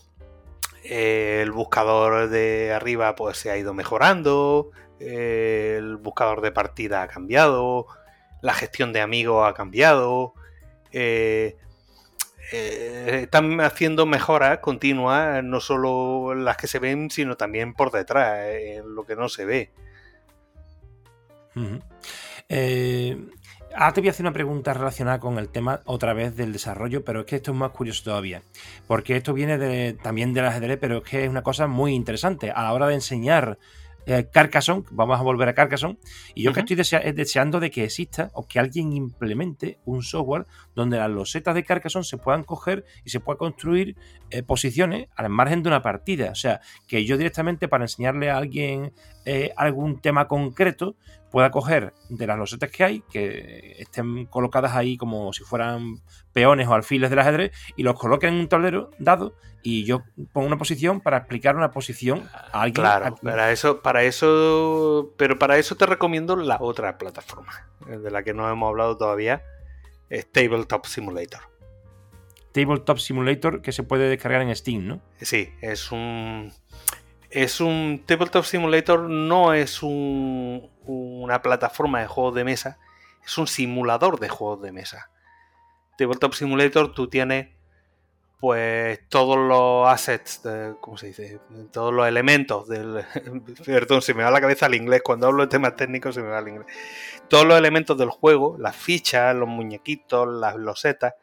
[SPEAKER 2] eh, el buscador de arriba pues se ha ido mejorando, eh, el buscador de partida ha cambiado, la gestión de amigos ha cambiado. Eh, están haciendo mejoras continuas, no solo las que se ven, sino también por detrás, en lo que no se ve.
[SPEAKER 1] Ahora te voy a hacer una pregunta relacionada con el tema otra vez del desarrollo, pero es que esto es más curioso todavía. Porque esto viene de, también del ajedrez, pero es que es una cosa muy interesante. A la hora de enseñar eh, Carcassonne, vamos a volver a Carcassonne, y yo que estoy deseando de que exista o que alguien implemente un software donde las losetas de Carcassonne se puedan coger y se pueda construir eh, posiciones al margen de una partida. O sea, que yo directamente para enseñarle a alguien eh, algún tema concreto pueda coger de las losetas que hay, que estén colocadas ahí como si fueran peones o alfiles del ajedrez, y los coloque en un tablero dado y yo pongo una posición para explicar una posición a alguien.
[SPEAKER 2] Claro, para eso, para eso, pero para eso te recomiendo la otra plataforma, eh, de la que no hemos hablado todavía, es Tabletop Simulator.
[SPEAKER 1] Tabletop Simulator que se puede descargar en Steam, ¿no?
[SPEAKER 2] Sí, es un es un Tabletop Simulator no es un, una plataforma de juegos de mesa, es un simulador de juegos de mesa. Tabletop Simulator tú tienes pues todos los assets, ¿cómo se dice? Todos los elementos del... Perdón, se me va la cabeza el inglés, cuando hablo de temas técnicos se me va el inglés. Todos los elementos del juego, las fichas, los muñequitos, las losetas,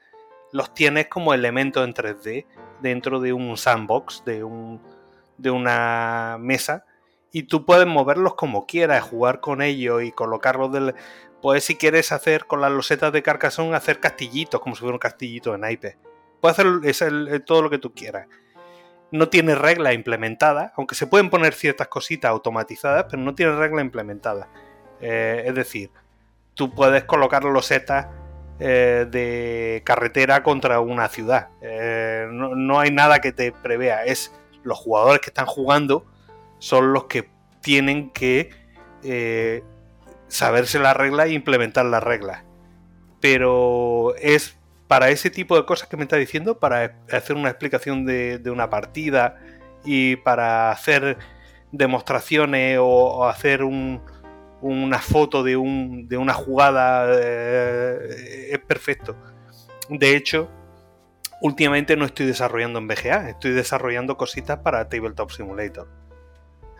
[SPEAKER 2] los tienes como elementos en 3D dentro de un sandbox, de, un, de una mesa, y tú puedes moverlos como quieras, jugar con ellos y colocarlos del... Puedes si quieres hacer con las losetas de Carcassonne, hacer castillitos, como si fuera un castillito de naipe. Puedes hacer todo lo que tú quieras. No tiene regla implementada, aunque se pueden poner ciertas cositas automatizadas, pero no tiene regla implementada. Eh, es decir, tú puedes colocar losetas eh, de carretera contra una ciudad. Eh, no, no, hay nada que te prevea. Es los jugadores que están jugando son los que tienen que eh, saberse la regla e implementar las reglas. Pero es para ese tipo de cosas que me está diciendo, para hacer una explicación de, una partida y para hacer demostraciones o, hacer una foto de, una jugada, eh, es perfecto. De hecho, últimamente no estoy desarrollando en BGA, estoy desarrollando cositas para Tabletop Simulator.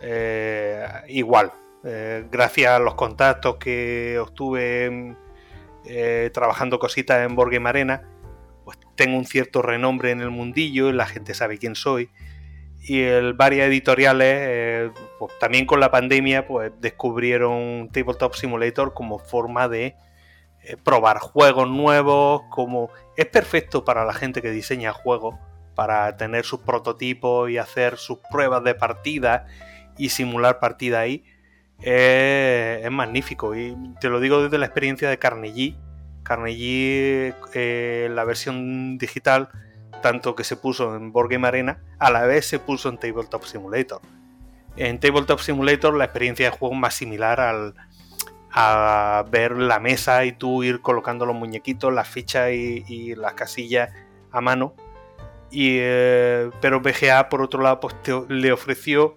[SPEAKER 2] Eh, igual, eh, gracias a los contactos que obtuve eh, trabajando cositas en Board Arena, pues tengo un cierto renombre en el mundillo, la gente sabe quién soy. Y el, varias editoriales, pues también con la pandemia, pues descubrieron Tabletop Simulator como forma de probar juegos nuevos, como es perfecto para la gente que diseña juegos, para tener sus prototipos y hacer sus pruebas de partida y simular partida ahí es, magnífico. Y te lo digo desde la experiencia de Carnegie. Carnegie, eh, la versión digital, tanto que se puso en Board Game Arena, a la vez se puso en Tabletop Simulator. En Tabletop Simulator la experiencia de juego es más similar al, a ver la mesa y tú ir colocando los muñequitos, las fichas y, las casillas a mano. Y, eh, pero BGA, por otro lado, pues le ofreció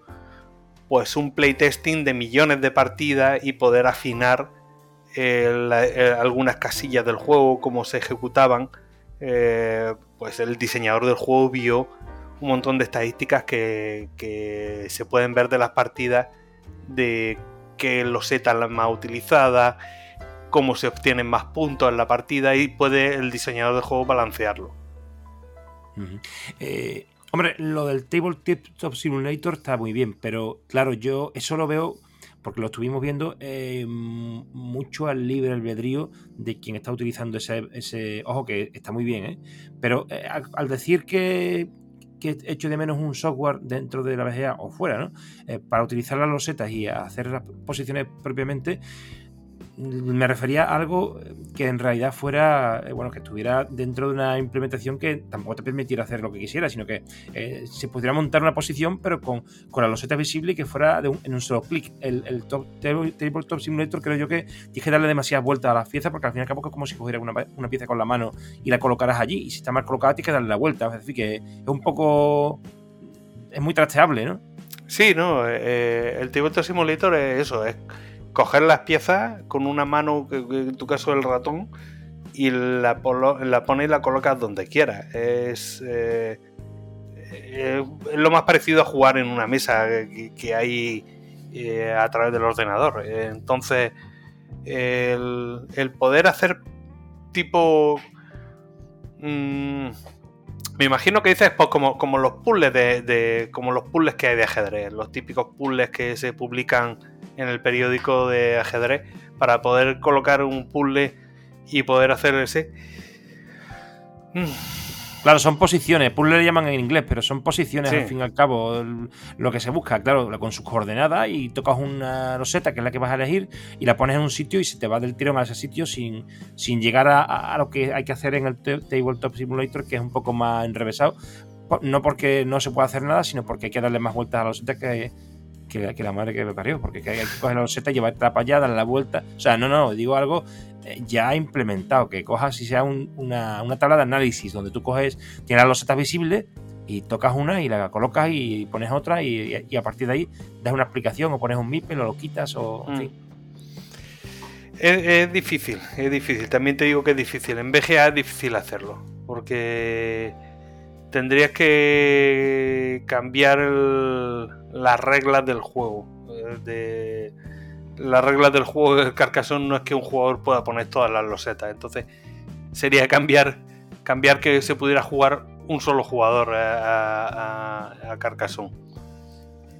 [SPEAKER 2] pues un playtesting de millones de partidas y poder afinar eh, eh, algunas casillas del juego, cómo se ejecutaban. Pues el diseñador del juego vio un montón de estadísticas que, se pueden ver de las partidas de qué loseta la más utilizada, cómo se obtienen más puntos en la partida y puede el diseñador del juego balancearlo.
[SPEAKER 1] Hombre, lo del Tabletop Simulator está muy bien, pero claro, yo eso lo veo porque lo estuvimos viendo eh, mucho al libre albedrío de quien está utilizando ese, ojo que está muy bien, ¿eh? pero eh, al, decir que, que hecho de menos un software dentro de la VGA o fuera, ¿no? para utilizar las losetas y hacer las posiciones propiamente, me refería a algo que en realidad fuera, eh, bueno, que estuviera dentro de una implementación que tampoco te permitiera hacer lo que quisiera, sino que eh, se pudiera montar una posición, pero con, con la loseta visible y que fuera en un solo clic. El, el top, Simulator creo yo que que darle demasiadas vueltas a las piezas porque al fin y al cabo es como si cogieras una, una, pieza con la mano y la colocaras allí. Y si está mal colocada, tienes que darle la vuelta. Es decir, que es un poco. Es muy trasteable, ¿no?
[SPEAKER 2] Sí, no. Eh, el Tabletop Simulator es eso, es coger las piezas con una mano, en tu caso el ratón, y la, pones y la colocas donde quieras. Es, eh, es, lo más parecido a jugar en una mesa que, hay eh, a través del ordenador. Entonces, el, poder hacer tipo... Mm, me imagino que dices pues, como, como los puzzles de, como los puzzles que hay de ajedrez, los típicos puzzles que se publican en el periódico de ajedrez para poder colocar un puzzle y poder hacer ese.
[SPEAKER 1] Mm. Claro, son posiciones, puzzle le llaman en inglés, pero son posiciones al fin y al cabo lo que se busca, claro, con sus coordenadas y tocas una roseta que es la que vas a elegir y la pones en un sitio y se te va del tirón a ese sitio sin, sin llegar a, lo que hay que hacer en el Tabletop Simulator, que es un poco más enrevesado. No porque no se pueda hacer nada, sino porque hay que darle más vueltas a la roseta que, que, la madre que me parió, porque hay que coger la roseta, llevarla para allá, darle la vuelta. O sea, no, no, digo algo eh, ya implementado, que cojas si sea una, tabla de análisis donde tú coges, tienes la loseta visible y tocas una y la colocas y pones otra y, a partir de ahí das una explicación o pones un MIPEL o lo quitas o en mm. fin.
[SPEAKER 2] Es, difícil, es difícil. También te digo que es difícil. En BGA es difícil hacerlo. Porque tendrías que cambiar las reglas del juego. Eh, de, las reglas del juego del Carcassonne no es que un jugador pueda poner todas las losetas. Entonces sería cambiar, cambiar que se pudiera jugar un solo jugador a, a, Carcassonne.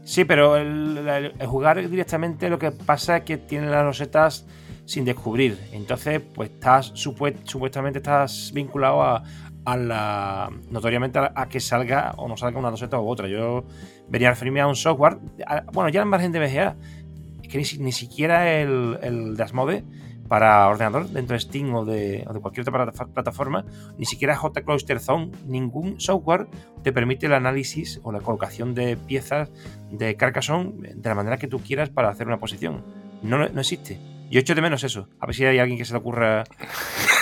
[SPEAKER 1] Sí, pero el, jugar directamente lo que pasa es que tiene las losetas sin descubrir. Entonces, pues estás supuestamente estás vinculado a, a la notoriamente a, que salga o no salga una loseta u otra. Yo venía a referirme a un software, bueno, ya en margen de VGA, que ni, siquiera el, el Dasmode para ordenador dentro de Steam o de, cualquier otra plataforma, ni siquiera JCluster Zone, ningún software te permite el análisis o la colocación de piezas de Carcassonne de la manera que tú quieras para hacer una posición. No, no existe. Yo echo de menos eso. A ver si hay alguien que se le ocurra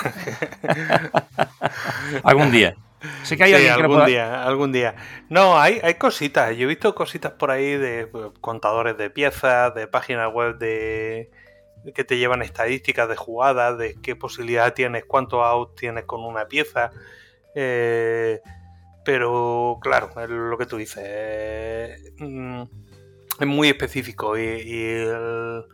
[SPEAKER 1] algún día.
[SPEAKER 2] Sé que hay algún día, algún día. No, hay, hay cositas. Yo he visto cositas por ahí de pues, contadores de piezas, de páginas web de que te llevan estadísticas de jugadas, de qué posibilidad tienes, cuánto out tienes con una pieza. Eh, pero claro, es lo que tú dices. Mm, es muy específico y, y el,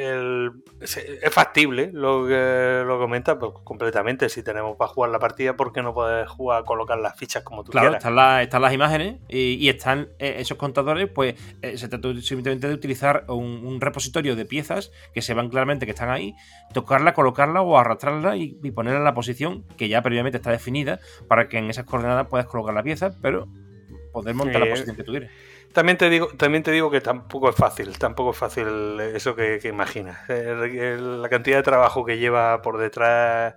[SPEAKER 2] es factible lo que lo comenta pues, completamente. Si tenemos para jugar la partida, ¿por qué no puedes jugar, colocar las fichas como tú
[SPEAKER 1] claro,
[SPEAKER 2] quieras?
[SPEAKER 1] Están, están las imágenes y, están eh, esos contadores, pues eh, se trata simplemente de utilizar un, repositorio de piezas que se van claramente que están ahí, tocarla, colocarla o arrastrarla y, ponerla en la posición que ya previamente está definida para que en esas coordenadas puedas colocar la pieza, pero poder montar la posición que tú quieres.
[SPEAKER 2] También te digo, también te digo que tampoco es fácil, tampoco es fácil eso que, imaginas. La cantidad de trabajo que lleva por detrás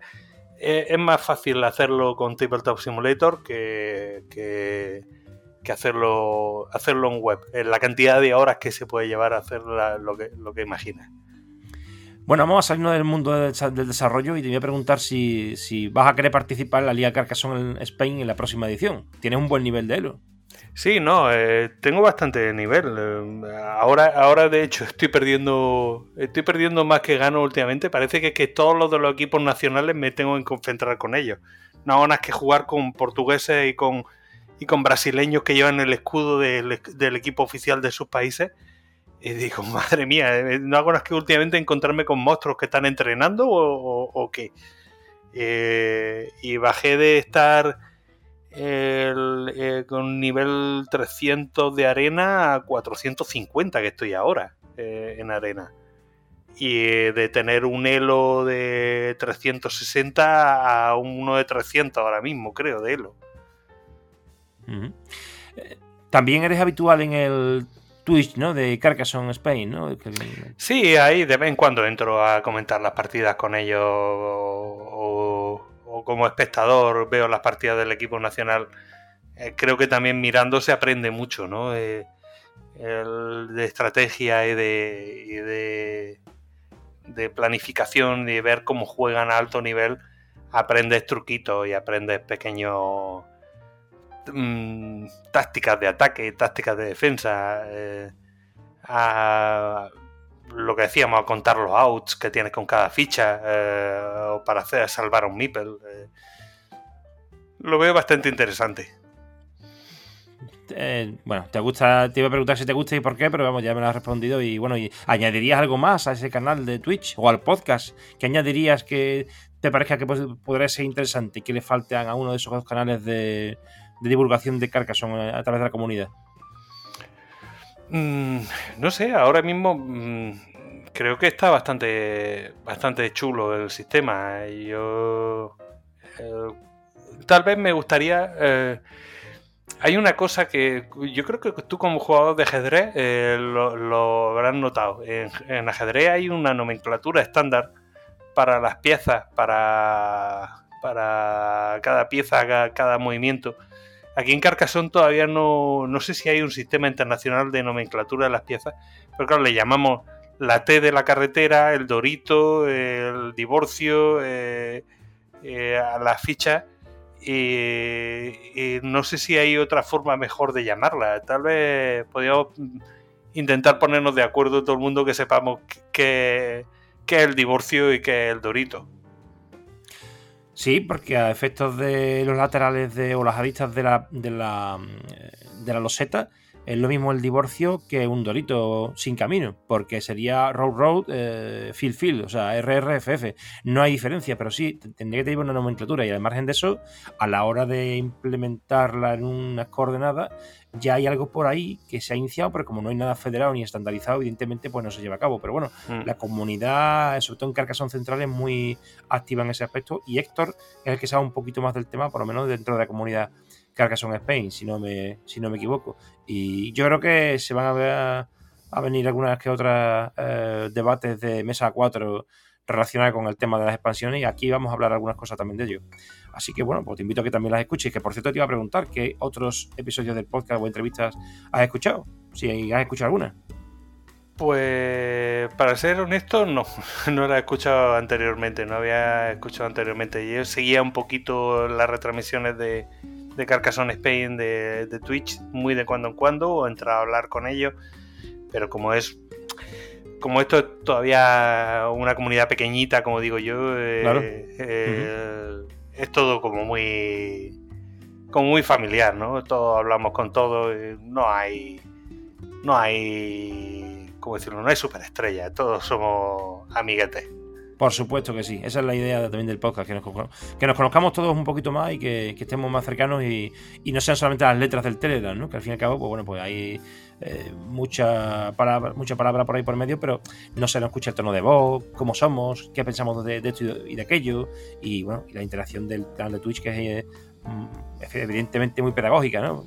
[SPEAKER 2] eh, es, más fácil hacerlo con Tabletop Simulator que, que, hacerlo, hacerlo en web. Eh, la cantidad de horas que se puede llevar a hacer lo, que, que imaginas.
[SPEAKER 1] Bueno, vamos a salirnos del mundo del desarrollo y te voy a preguntar si, si vas a querer participar en la Liga Carcassonne en Spain en la próxima edición. ¿Tienes un buen nivel de Elo?
[SPEAKER 2] Sí, no, eh, tengo bastante nivel. Eh, ahora, ahora de hecho estoy perdiendo, estoy perdiendo más que gano últimamente. Parece que, que todos los de los equipos nacionales me tengo que concentrar con ellos. No hago nada que jugar con portugueses y con y con brasileños que llevan el escudo del, equipo oficial de sus países. Y digo, madre mía, eh, no hago más que últimamente encontrarme con monstruos que están entrenando o, qué. y bajé de estar el, eh, con nivel 300 de arena a 450 que estoy ahora eh, en arena. Y eh, de tener un elo de 360 a uno de 300 ahora mismo, creo, de elo.
[SPEAKER 1] También eres habitual en el Twitch, ¿no? De Carcassonne Spain, ¿no?
[SPEAKER 2] Sí, ahí de vez en cuando entro a comentar las partidas con ellos o, como espectador veo las partidas del equipo nacional. Eh, creo que también mirando se aprende mucho, ¿no? Eh, de estrategia y de, planificación y ver cómo juegan a alto nivel. Aprendes truquitos y aprendes pequeños Mm, tácticas de ataque, tácticas de defensa, eh, lo que decíamos, a contar los outs que tienes con cada ficha, eh, o para salvar a un Meeple. Eh. lo veo bastante interesante.
[SPEAKER 1] bueno, te gusta, te iba a preguntar si te gusta y por qué, pero vamos, ya me lo has respondido. Y bueno, ¿añadirías algo más a ese canal de Twitch o al podcast? ¿Qué añadirías que te parezca que podría ser interesante y que le falten a uno de esos dos canales de, de divulgación de Carcassonne a través de la comunidad?
[SPEAKER 2] Mm, no sé, ahora mismo mm, creo que está bastante, bastante chulo el sistema. Yo eh, tal vez me gustaría. Eh, hay una cosa que yo creo que tú como jugador de ajedrez eh, lo, habrás notado. En, ajedrez hay una nomenclatura estándar para las piezas, para, para cada pieza, cada movimiento. Aquí en Carcassonne todavía no, no sé si hay un sistema internacional de nomenclatura de las piezas, pero claro, le llamamos la T de la carretera, el Dorito, el divorcio, eh, eh, a la ficha. Y, no sé si hay otra forma mejor de llamarla. Tal vez podríamos intentar ponernos de acuerdo todo el mundo que sepamos qué es el divorcio y qué es el Dorito.
[SPEAKER 1] Sí, porque a efectos de los laterales de, o las aristas de la, de la, de la loseta, es lo mismo el divorcio que un dorito sin camino, porque sería road road, eh, field field, o sea, RRFF. No hay diferencia, pero sí, tendría que tener una nomenclatura y al margen de eso, a la hora de implementarla en unas coordenadas, ya hay algo por ahí que se ha iniciado, pero como no hay nada federado ni estandarizado, evidentemente pues no se lleva a cabo. Pero bueno, mm. la comunidad, sobre todo en Carcassonne Central, es muy activa en ese aspecto y Héctor es el que sabe un poquito más del tema, por lo menos dentro de la comunidad Carcassonne Spain, si no me, si no me equivoco. Y yo creo que se van a, ver, a venir algunas que otras eh, debates de mesa 4 relacionadas con el tema de las expansiones y aquí vamos a hablar algunas cosas también de ello. Así que bueno, pues te invito a que también las escuches. Que por cierto te iba a preguntar qué otros episodios del podcast o entrevistas has escuchado. Si has escuchado alguna.
[SPEAKER 2] Pues para ser honesto, no, no la he escuchado anteriormente, no había escuchado anteriormente. Yo seguía un poquito las retransmisiones de, de Carcassonne Spain de, de, Twitch muy de cuando en cuando o entrar a hablar con ellos, pero como es como esto es todavía una comunidad pequeñita, como digo yo, eh, eh, es todo como muy como muy familiar, ¿no? Todos hablamos con todos, no hay no hay ¿cómo decirlo? No hay superestrella, todos somos amiguetes.
[SPEAKER 1] Por supuesto que sí, esa es la idea también del podcast, que nos, que nos conozcamos todos un poquito más y que, estemos más cercanos y, no sean solamente las letras del Telegram, ¿no? que al fin y al cabo, pues bueno, pues hay eh, mucha, palabra, mucha palabra por ahí por medio, pero no se nos escucha el tono de voz, cómo somos, qué pensamos de, esto y de aquello, y bueno, y la interacción del canal de Twitch que es, eh, mm, evidentemente muy pedagógica, ¿no?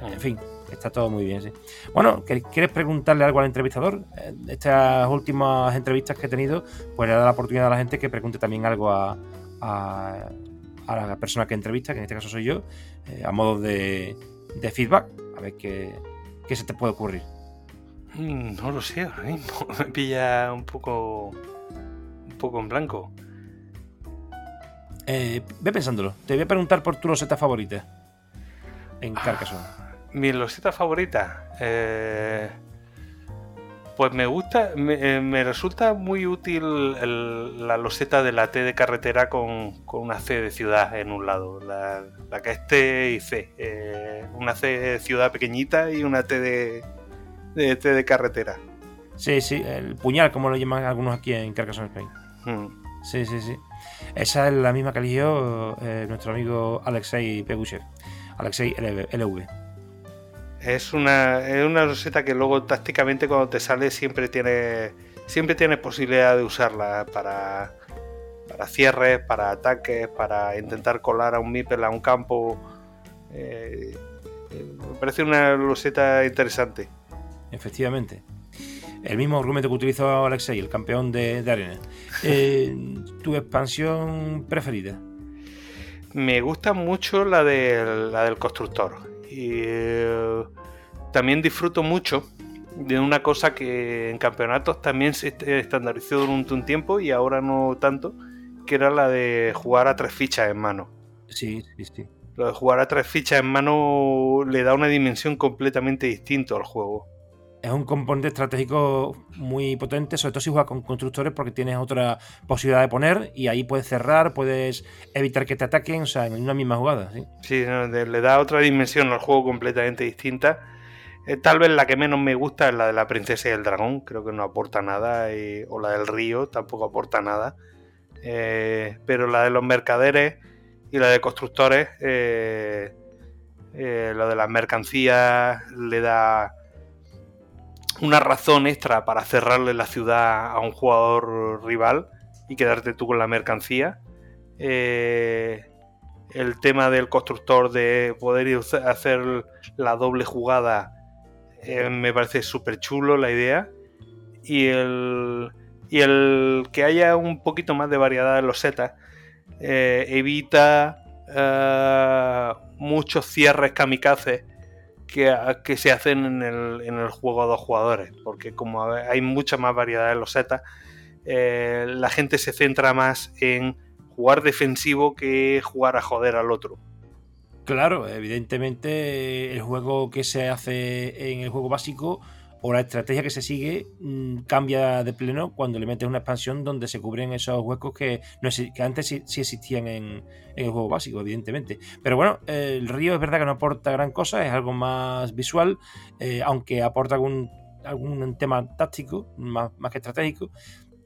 [SPEAKER 1] En fin, está todo muy bien, sí. Bueno, ¿quieres preguntarle algo al entrevistador? Eh, estas últimas entrevistas que he tenido, pues le da la oportunidad a la gente que pregunte también algo a, a, la persona que entrevista, que en este caso soy yo, eh, a modo de, feedback, a ver qué, se te puede ocurrir.
[SPEAKER 2] Mm, no lo sé, ahora mismo me pilla un poco, un poco en blanco.
[SPEAKER 1] Eh, ve pensándolo. Te voy a preguntar por tu roseta favorita en ah, Carcassonne.
[SPEAKER 2] Mi loseta favorita. Eh, pues me gusta, me, eh, resulta muy útil la loseta de la T de carretera con, una C de ciudad en un lado. La, que es T y C. Eh, una C de ciudad pequeñita y una T de, de T de carretera.
[SPEAKER 1] Sí, sí, el puñal, como lo llaman algunos aquí en Carcassonne Spain. Hmm. Sí, sí, sí. Esa es la misma que eligió nuestro amigo Alexei Peguchev. Alexei LV
[SPEAKER 2] es una, es una roseta que luego tácticamente cuando te sale siempre tiene siempre tienes posibilidad de usarla para, para cierres, para ataques, para intentar colar a un Mipel a un campo. Eh, me parece una roseta interesante.
[SPEAKER 1] efectivamente. El mismo argumento que utilizó Alexei, el campeón de, arena. Eh, ¿Tu expansión preferida?
[SPEAKER 2] Me gusta mucho la, de, la del constructor. Y eh, también disfruto mucho de una cosa que en campeonatos también se estandarizó durante un tiempo y ahora no tanto, que era la de jugar a tres fichas en mano.
[SPEAKER 1] Sí, sí, sí.
[SPEAKER 2] Lo de jugar a tres fichas en mano le da una dimensión completamente distinta al juego.
[SPEAKER 1] Es un componente estratégico muy potente, sobre todo si juegas con constructores porque tienes otra posibilidad de poner y ahí puedes cerrar, puedes evitar que te ataquen, o sea, en una misma jugada. Sí,
[SPEAKER 2] sí le da otra dimensión al juego completamente distinta eh, tal vez la que menos me gusta es la de la princesa y el dragón, creo que no aporta nada, o la del río tampoco aporta nada. Eh, pero la de los mercaderes y la de constructores, eh, lo de las mercancías le da una razón extra para cerrarle la ciudad a un jugador rival y quedarte tú con la mercancía. el tema del constructor de poder hacer la doble jugada eh, me parece súper chulo la idea. Y el, y el que haya un poquito más de variedad en los setas eh, evita eh, muchos cierres kamikaze que, que se hacen en el, juego a dos jugadores. Porque como hay mucha más variedad en los setas, la gente se centra más en jugar defensivo que jugar a joder al otro.
[SPEAKER 1] Claro, evidentemente el juego que se hace en el juego básico o la estrategia que se sigue mm, cambia de pleno cuando le metes una expansión donde se cubren esos huecos que, no, que antes sí, existían en, el juego básico, evidentemente. Pero bueno, el río es verdad que no aporta gran cosa, es algo más visual, eh, aunque aporta algún, algún tema táctico, más que estratégico.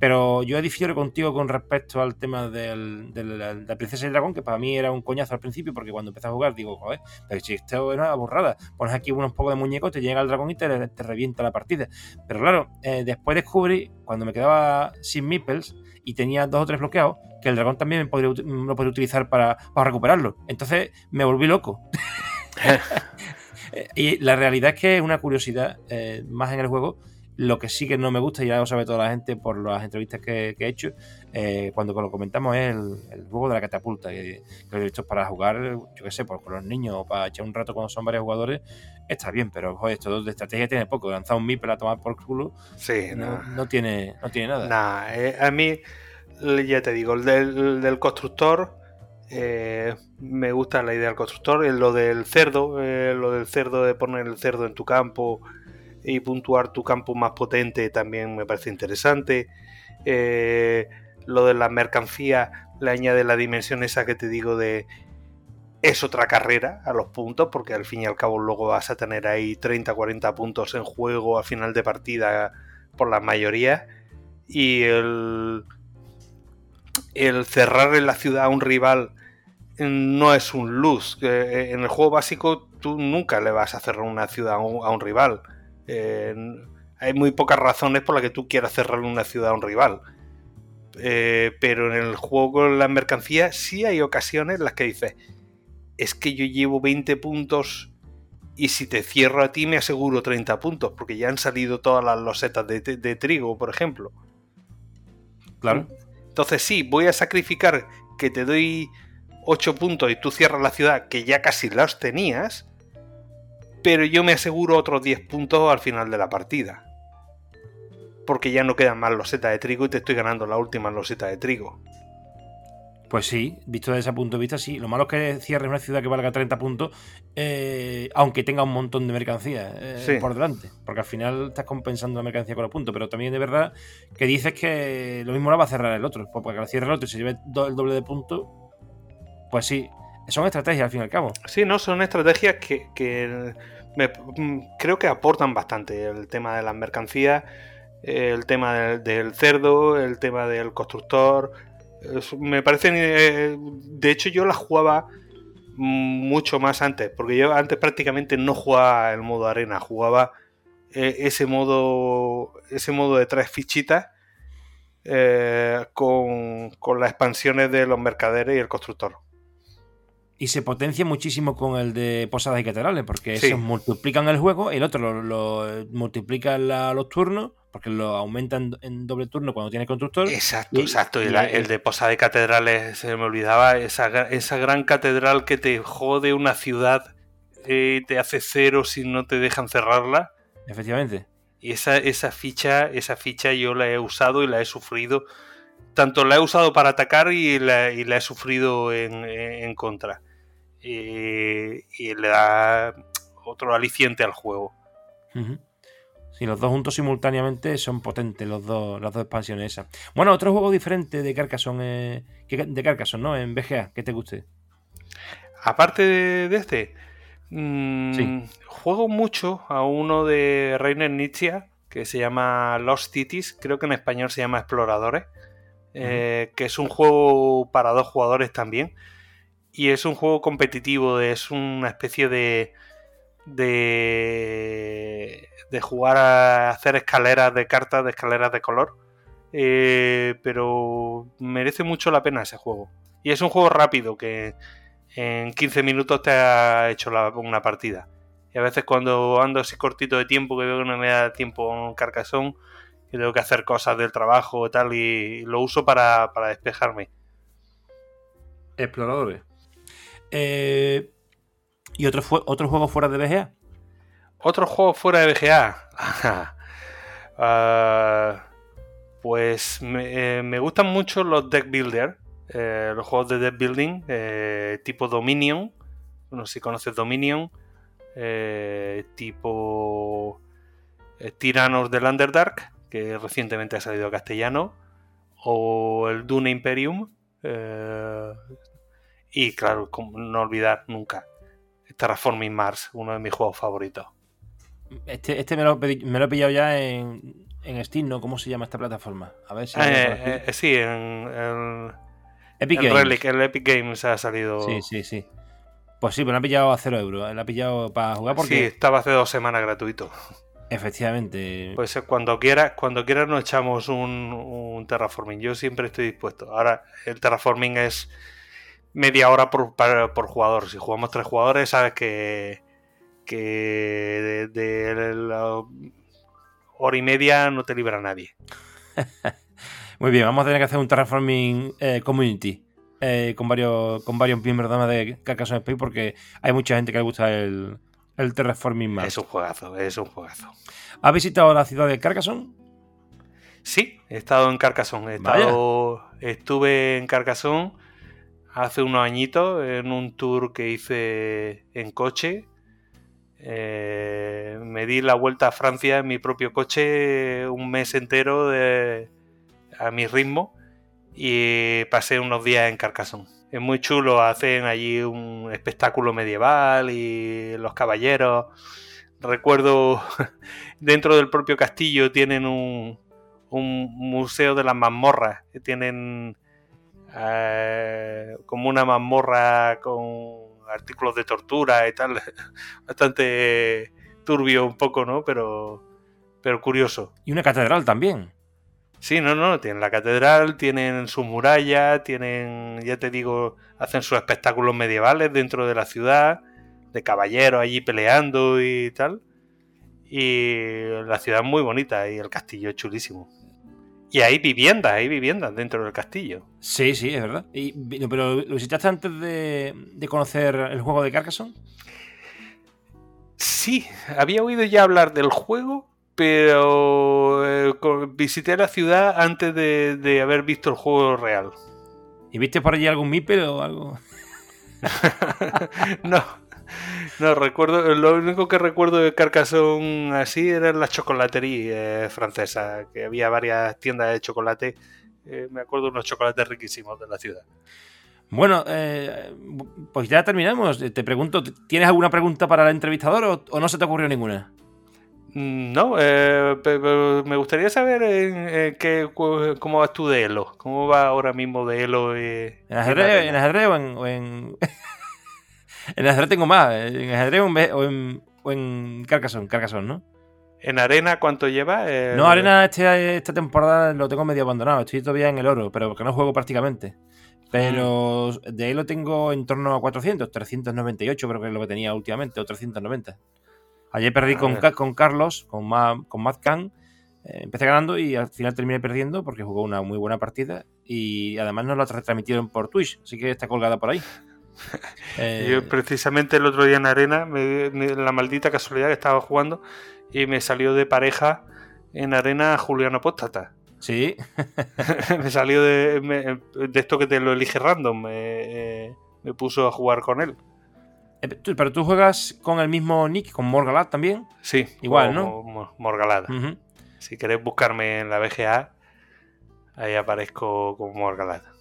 [SPEAKER 1] Pero yo difiero contigo con respecto al tema del, de la Princesa y Dragón, que para mí era un coñazo al principio, porque cuando empecé a jugar digo, joder, pero si esto es una burrada, pones aquí unos pocos de muñecos, te llega el dragón y te, revienta la partida. Pero claro, eh, después descubrí, cuando me quedaba sin meeples y tenía dos o tres bloqueados, que el dragón también me podría, lo podría utilizar para, recuperarlo. Entonces me volví loco. y la realidad es que es una curiosidad eh, más en el juego lo que sí que no me gusta, y ya lo sabe toda la gente por las entrevistas que, he hecho, eh, cuando lo comentamos, es el, juego de la catapulta, que, que he visto para jugar, yo qué sé, por, con los niños o para echar un rato cuando son varios jugadores, está bien, pero joder, esto de estrategia tiene poco. Lanzar un MIP para tomar por culo
[SPEAKER 2] sí,
[SPEAKER 1] no, tiene, no tiene nada.
[SPEAKER 2] Nah, eh, a mí, ya te digo, el del, constructor. Eh, me gusta la idea del constructor, lo del cerdo, lo del cerdo de poner el cerdo en tu campo, y puntuar tu campo más potente también me parece interesante. Eh, lo de la mercancía le añade la dimensión esa que te digo de es otra carrera a los puntos, porque al fin y al cabo luego vas a tener ahí 30, 40 puntos en juego a final de partida por la mayoría. Y el, el cerrar en la ciudad a un rival no es un luz. Eh, en el juego básico tú nunca le vas a cerrar una ciudad a un rival hay muy pocas razones por las que tú quieras cerrarle una ciudad a un rival. Eh, pero en el juego con las mercancías sí hay ocasiones en las que dices, es que yo llevo 20 puntos y si te cierro a ti me aseguro 30 puntos, porque ya han salido todas las losetas de, de trigo, por ejemplo.
[SPEAKER 1] Claro.
[SPEAKER 2] Entonces sí, voy a sacrificar que te doy 8 puntos y tú cierras la ciudad que ya casi los tenías, pero yo me aseguro otros 10 puntos al final de la partida. Porque ya no quedan más losetas de trigo y te estoy ganando la última loseta de trigo.
[SPEAKER 1] Pues sí, visto desde ese punto de vista, sí. Lo malo es que cierres una ciudad que valga 30 puntos, eh, aunque tenga un montón de mercancía eh, por delante. Porque al final estás compensando la mercancía con los puntos. Pero también de verdad que dices que lo mismo la va a cerrar el otro. Pues porque al cierre el otro y se lleve el doble de puntos, pues sí, son estrategias al fin y al cabo.
[SPEAKER 2] Sí, no, son estrategias que, mm, creo que aportan bastante. El tema de las mercancías, el tema del, cerdo, el tema del constructor. me parecen. Eh, de hecho, yo las jugaba mucho más antes, porque yo antes prácticamente no jugaba el modo arena, jugaba eh, ese modo. ese modo de tres fichitas. Eh, con, con las expansiones de los mercaderes y el constructor.
[SPEAKER 1] Y se potencia muchísimo con el de Posadas y Catedrales, porque esos multiplican el juego, el otro lo, multiplica los turnos, porque lo aumentan en doble turno cuando tiene constructor.
[SPEAKER 2] Exacto, exacto. Y el, de Posadas y Catedrales, se me olvidaba, esa, esa gran catedral que te jode una ciudad, eh, te hace cero si no te dejan cerrarla.
[SPEAKER 1] Efectivamente.
[SPEAKER 2] Y esa, esa ficha, esa ficha yo la he usado y la he sufrido. Tanto la he usado para atacar y la, he sufrido en, contra. Y, le da otro aliciente al juego.
[SPEAKER 1] Sí, los dos juntos simultáneamente son potentes, los dos, las dos expansiones esas. Bueno, otro juego diferente de Carcassonne, de Carcassonne, ¿no? En BGA, que te guste.
[SPEAKER 2] Aparte de, este, Mm, juego mucho a uno de Reiner Nietzsche que se llama Lost Cities, creo que en español se llama Exploradores, eh, que es un juego para dos jugadores también. Y es un juego competitivo, es una especie de, de, de jugar a hacer escaleras de cartas, de escaleras de color. Eh, pero merece mucho la pena ese juego. Y es un juego rápido que en 15 minutos te ha hecho una partida. Y a veces cuando ando así cortito de tiempo, que veo que no me da tiempo en carcasón, y tengo que hacer cosas del trabajo y tal, y lo uso para, despejarme.
[SPEAKER 1] Exploradores. Eh, ¿Y otro, otro juego fuera de BGA?
[SPEAKER 2] ¿Otro juego fuera de BGA? Ah, pues me, eh, me, gustan mucho los deck builder. Eh, los juegos de deck building tipo Dominion, no sé si conoces Dominion, tipo Tiranos del Underdark, que recientemente ha salido a castellano, o el Dune Imperium, y claro, no olvidar nunca Terraforming Mars, uno de mis juegos favoritos.
[SPEAKER 1] Este, este me, lo, he pillado ya en, en Steam, ¿no? ¿Cómo se llama esta plataforma? A ver si.
[SPEAKER 2] sí, en, Epic el Games. el Epic Games ha salido.
[SPEAKER 1] Sí, sí, sí. Pues sí, pero lo ha pillado a 0 euros. Lo ha pillado para jugar porque.
[SPEAKER 2] Sí, estaba hace dos semanas gratuito.
[SPEAKER 1] Efectivamente.
[SPEAKER 2] Pues cuando quieras, cuando quieras nos echamos un, terraforming. Yo siempre estoy dispuesto. Ahora, el terraforming es media hora por, jugador. Si jugamos tres jugadores, sabes que, que de, la hora y media no te libra nadie.
[SPEAKER 1] Muy bien, vamos a tener que hacer un terraforming eh, community eh, con varios con varios miembros de Carcassonne Space porque hay mucha gente que le gusta el, terraforming más.
[SPEAKER 2] Es un juegazo, es un juegazo.
[SPEAKER 1] ¿Has visitado la ciudad de Carcassonne?
[SPEAKER 2] Sí, he estado en Carcassonne. He estado, estuve en Carcassonne hace unos añitos en un tour que hice en coche. Eh, me di la vuelta a Francia en mi propio coche un mes entero de, a mi ritmo y pasé unos días en Carcassonne. Es muy chulo, hacen allí un espectáculo medieval y los caballeros. Recuerdo, dentro del propio castillo tienen un, museo de las mazmorras, que tienen eh, como una mazmorra con artículos de tortura y tal. Bastante turbio un poco, ¿no? Pero, pero curioso.
[SPEAKER 1] Y una catedral también.
[SPEAKER 2] Sí, no, no, tienen la catedral, tienen sus murallas, tienen, ya te digo, hacen sus espectáculos medievales dentro de la ciudad, de caballeros allí peleando y tal. Y la ciudad es muy bonita y el castillo es chulísimo. Y hay viviendas, hay viviendas dentro del castillo.
[SPEAKER 1] Sí, sí, es verdad. Y, ¿Pero lo visitaste antes de, de conocer el juego de Carcassonne?
[SPEAKER 2] Sí, había oído ya hablar del juego, pero eh, visité la ciudad antes de, haber visto el juego real.
[SPEAKER 1] ¿Y viste por allí algún MIPEL o algo?
[SPEAKER 2] no, no recuerdo. Lo único que recuerdo de Carcassonne así era la chocolatería eh, francesa, que había varias tiendas de chocolate. Eh, me acuerdo unos chocolates riquísimos de la ciudad.
[SPEAKER 1] Bueno, pues ya terminamos. Te pregunto, ¿tienes alguna pregunta para el entrevistador o no se te ocurrió ninguna?
[SPEAKER 2] Mm, no, eh, pero me gustaría saber en, qué, cómo vas tú de Elo. ¿Cómo va ahora mismo de Elo?
[SPEAKER 1] Eh, ¿En ajedrez, en ajedrez o en.? en... en ajedrez tengo más. ¿En ajedrez o en, o en, Carcassonne? Carcassonne, ¿no?
[SPEAKER 2] ¿En arena cuánto lleva?
[SPEAKER 1] No, arena este, esta temporada lo tengo medio abandonado. Estoy todavía en el oro, pero porque no juego prácticamente. Pero de ahí lo tengo en torno a 400, 398 creo que es lo que tenía últimamente, o 390. Ayer perdí con, con Carlos, con, Ma, con Matt Khan. Eh, empecé ganando y al final terminé perdiendo porque jugó una muy buena partida y además nos la retransmitieron por Twitch, así que está colgada por ahí. Eh,
[SPEAKER 2] Yo precisamente el otro día en arena, me- me- la maldita casualidad que estaba jugando y me salió de pareja en arena Juliano Apóstata.
[SPEAKER 1] sí,
[SPEAKER 2] me salió de, me- de esto que te lo elige random. Me, eh, me puso a jugar con él.
[SPEAKER 1] Eh, pero tú juegas con el mismo nick, con Morgalat también.
[SPEAKER 2] Sí,
[SPEAKER 1] Igual,
[SPEAKER 2] como Mo- Morgalada.
[SPEAKER 1] Ujú.
[SPEAKER 2] Si queréis buscarme en la BGA, ahí aparezco como Morgalada.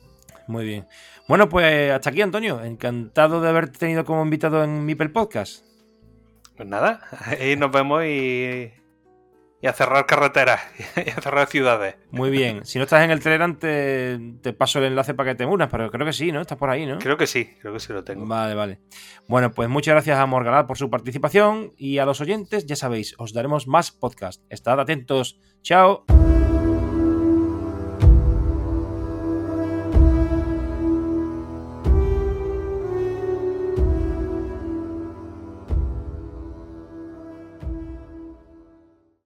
[SPEAKER 1] Muy bien. Bueno, pues hasta aquí, Antonio. Encantado de haberte tenido como invitado en Mipel Podcast.
[SPEAKER 2] Pues nada, ahí nos vemos y, y a cerrar carreteras y a cerrar ciudades.
[SPEAKER 1] Muy bien. Si no estás en el Telegram, te, te paso el enlace para que te unas, pero creo que sí, ¿no? Estás por ahí, ¿no?
[SPEAKER 2] Creo que sí, creo que sí lo tengo.
[SPEAKER 1] Vale, vale. Bueno, pues muchas gracias a Morgalat por su participación y a los oyentes, ya sabéis, os daremos más podcast. Estad atentos. Chao.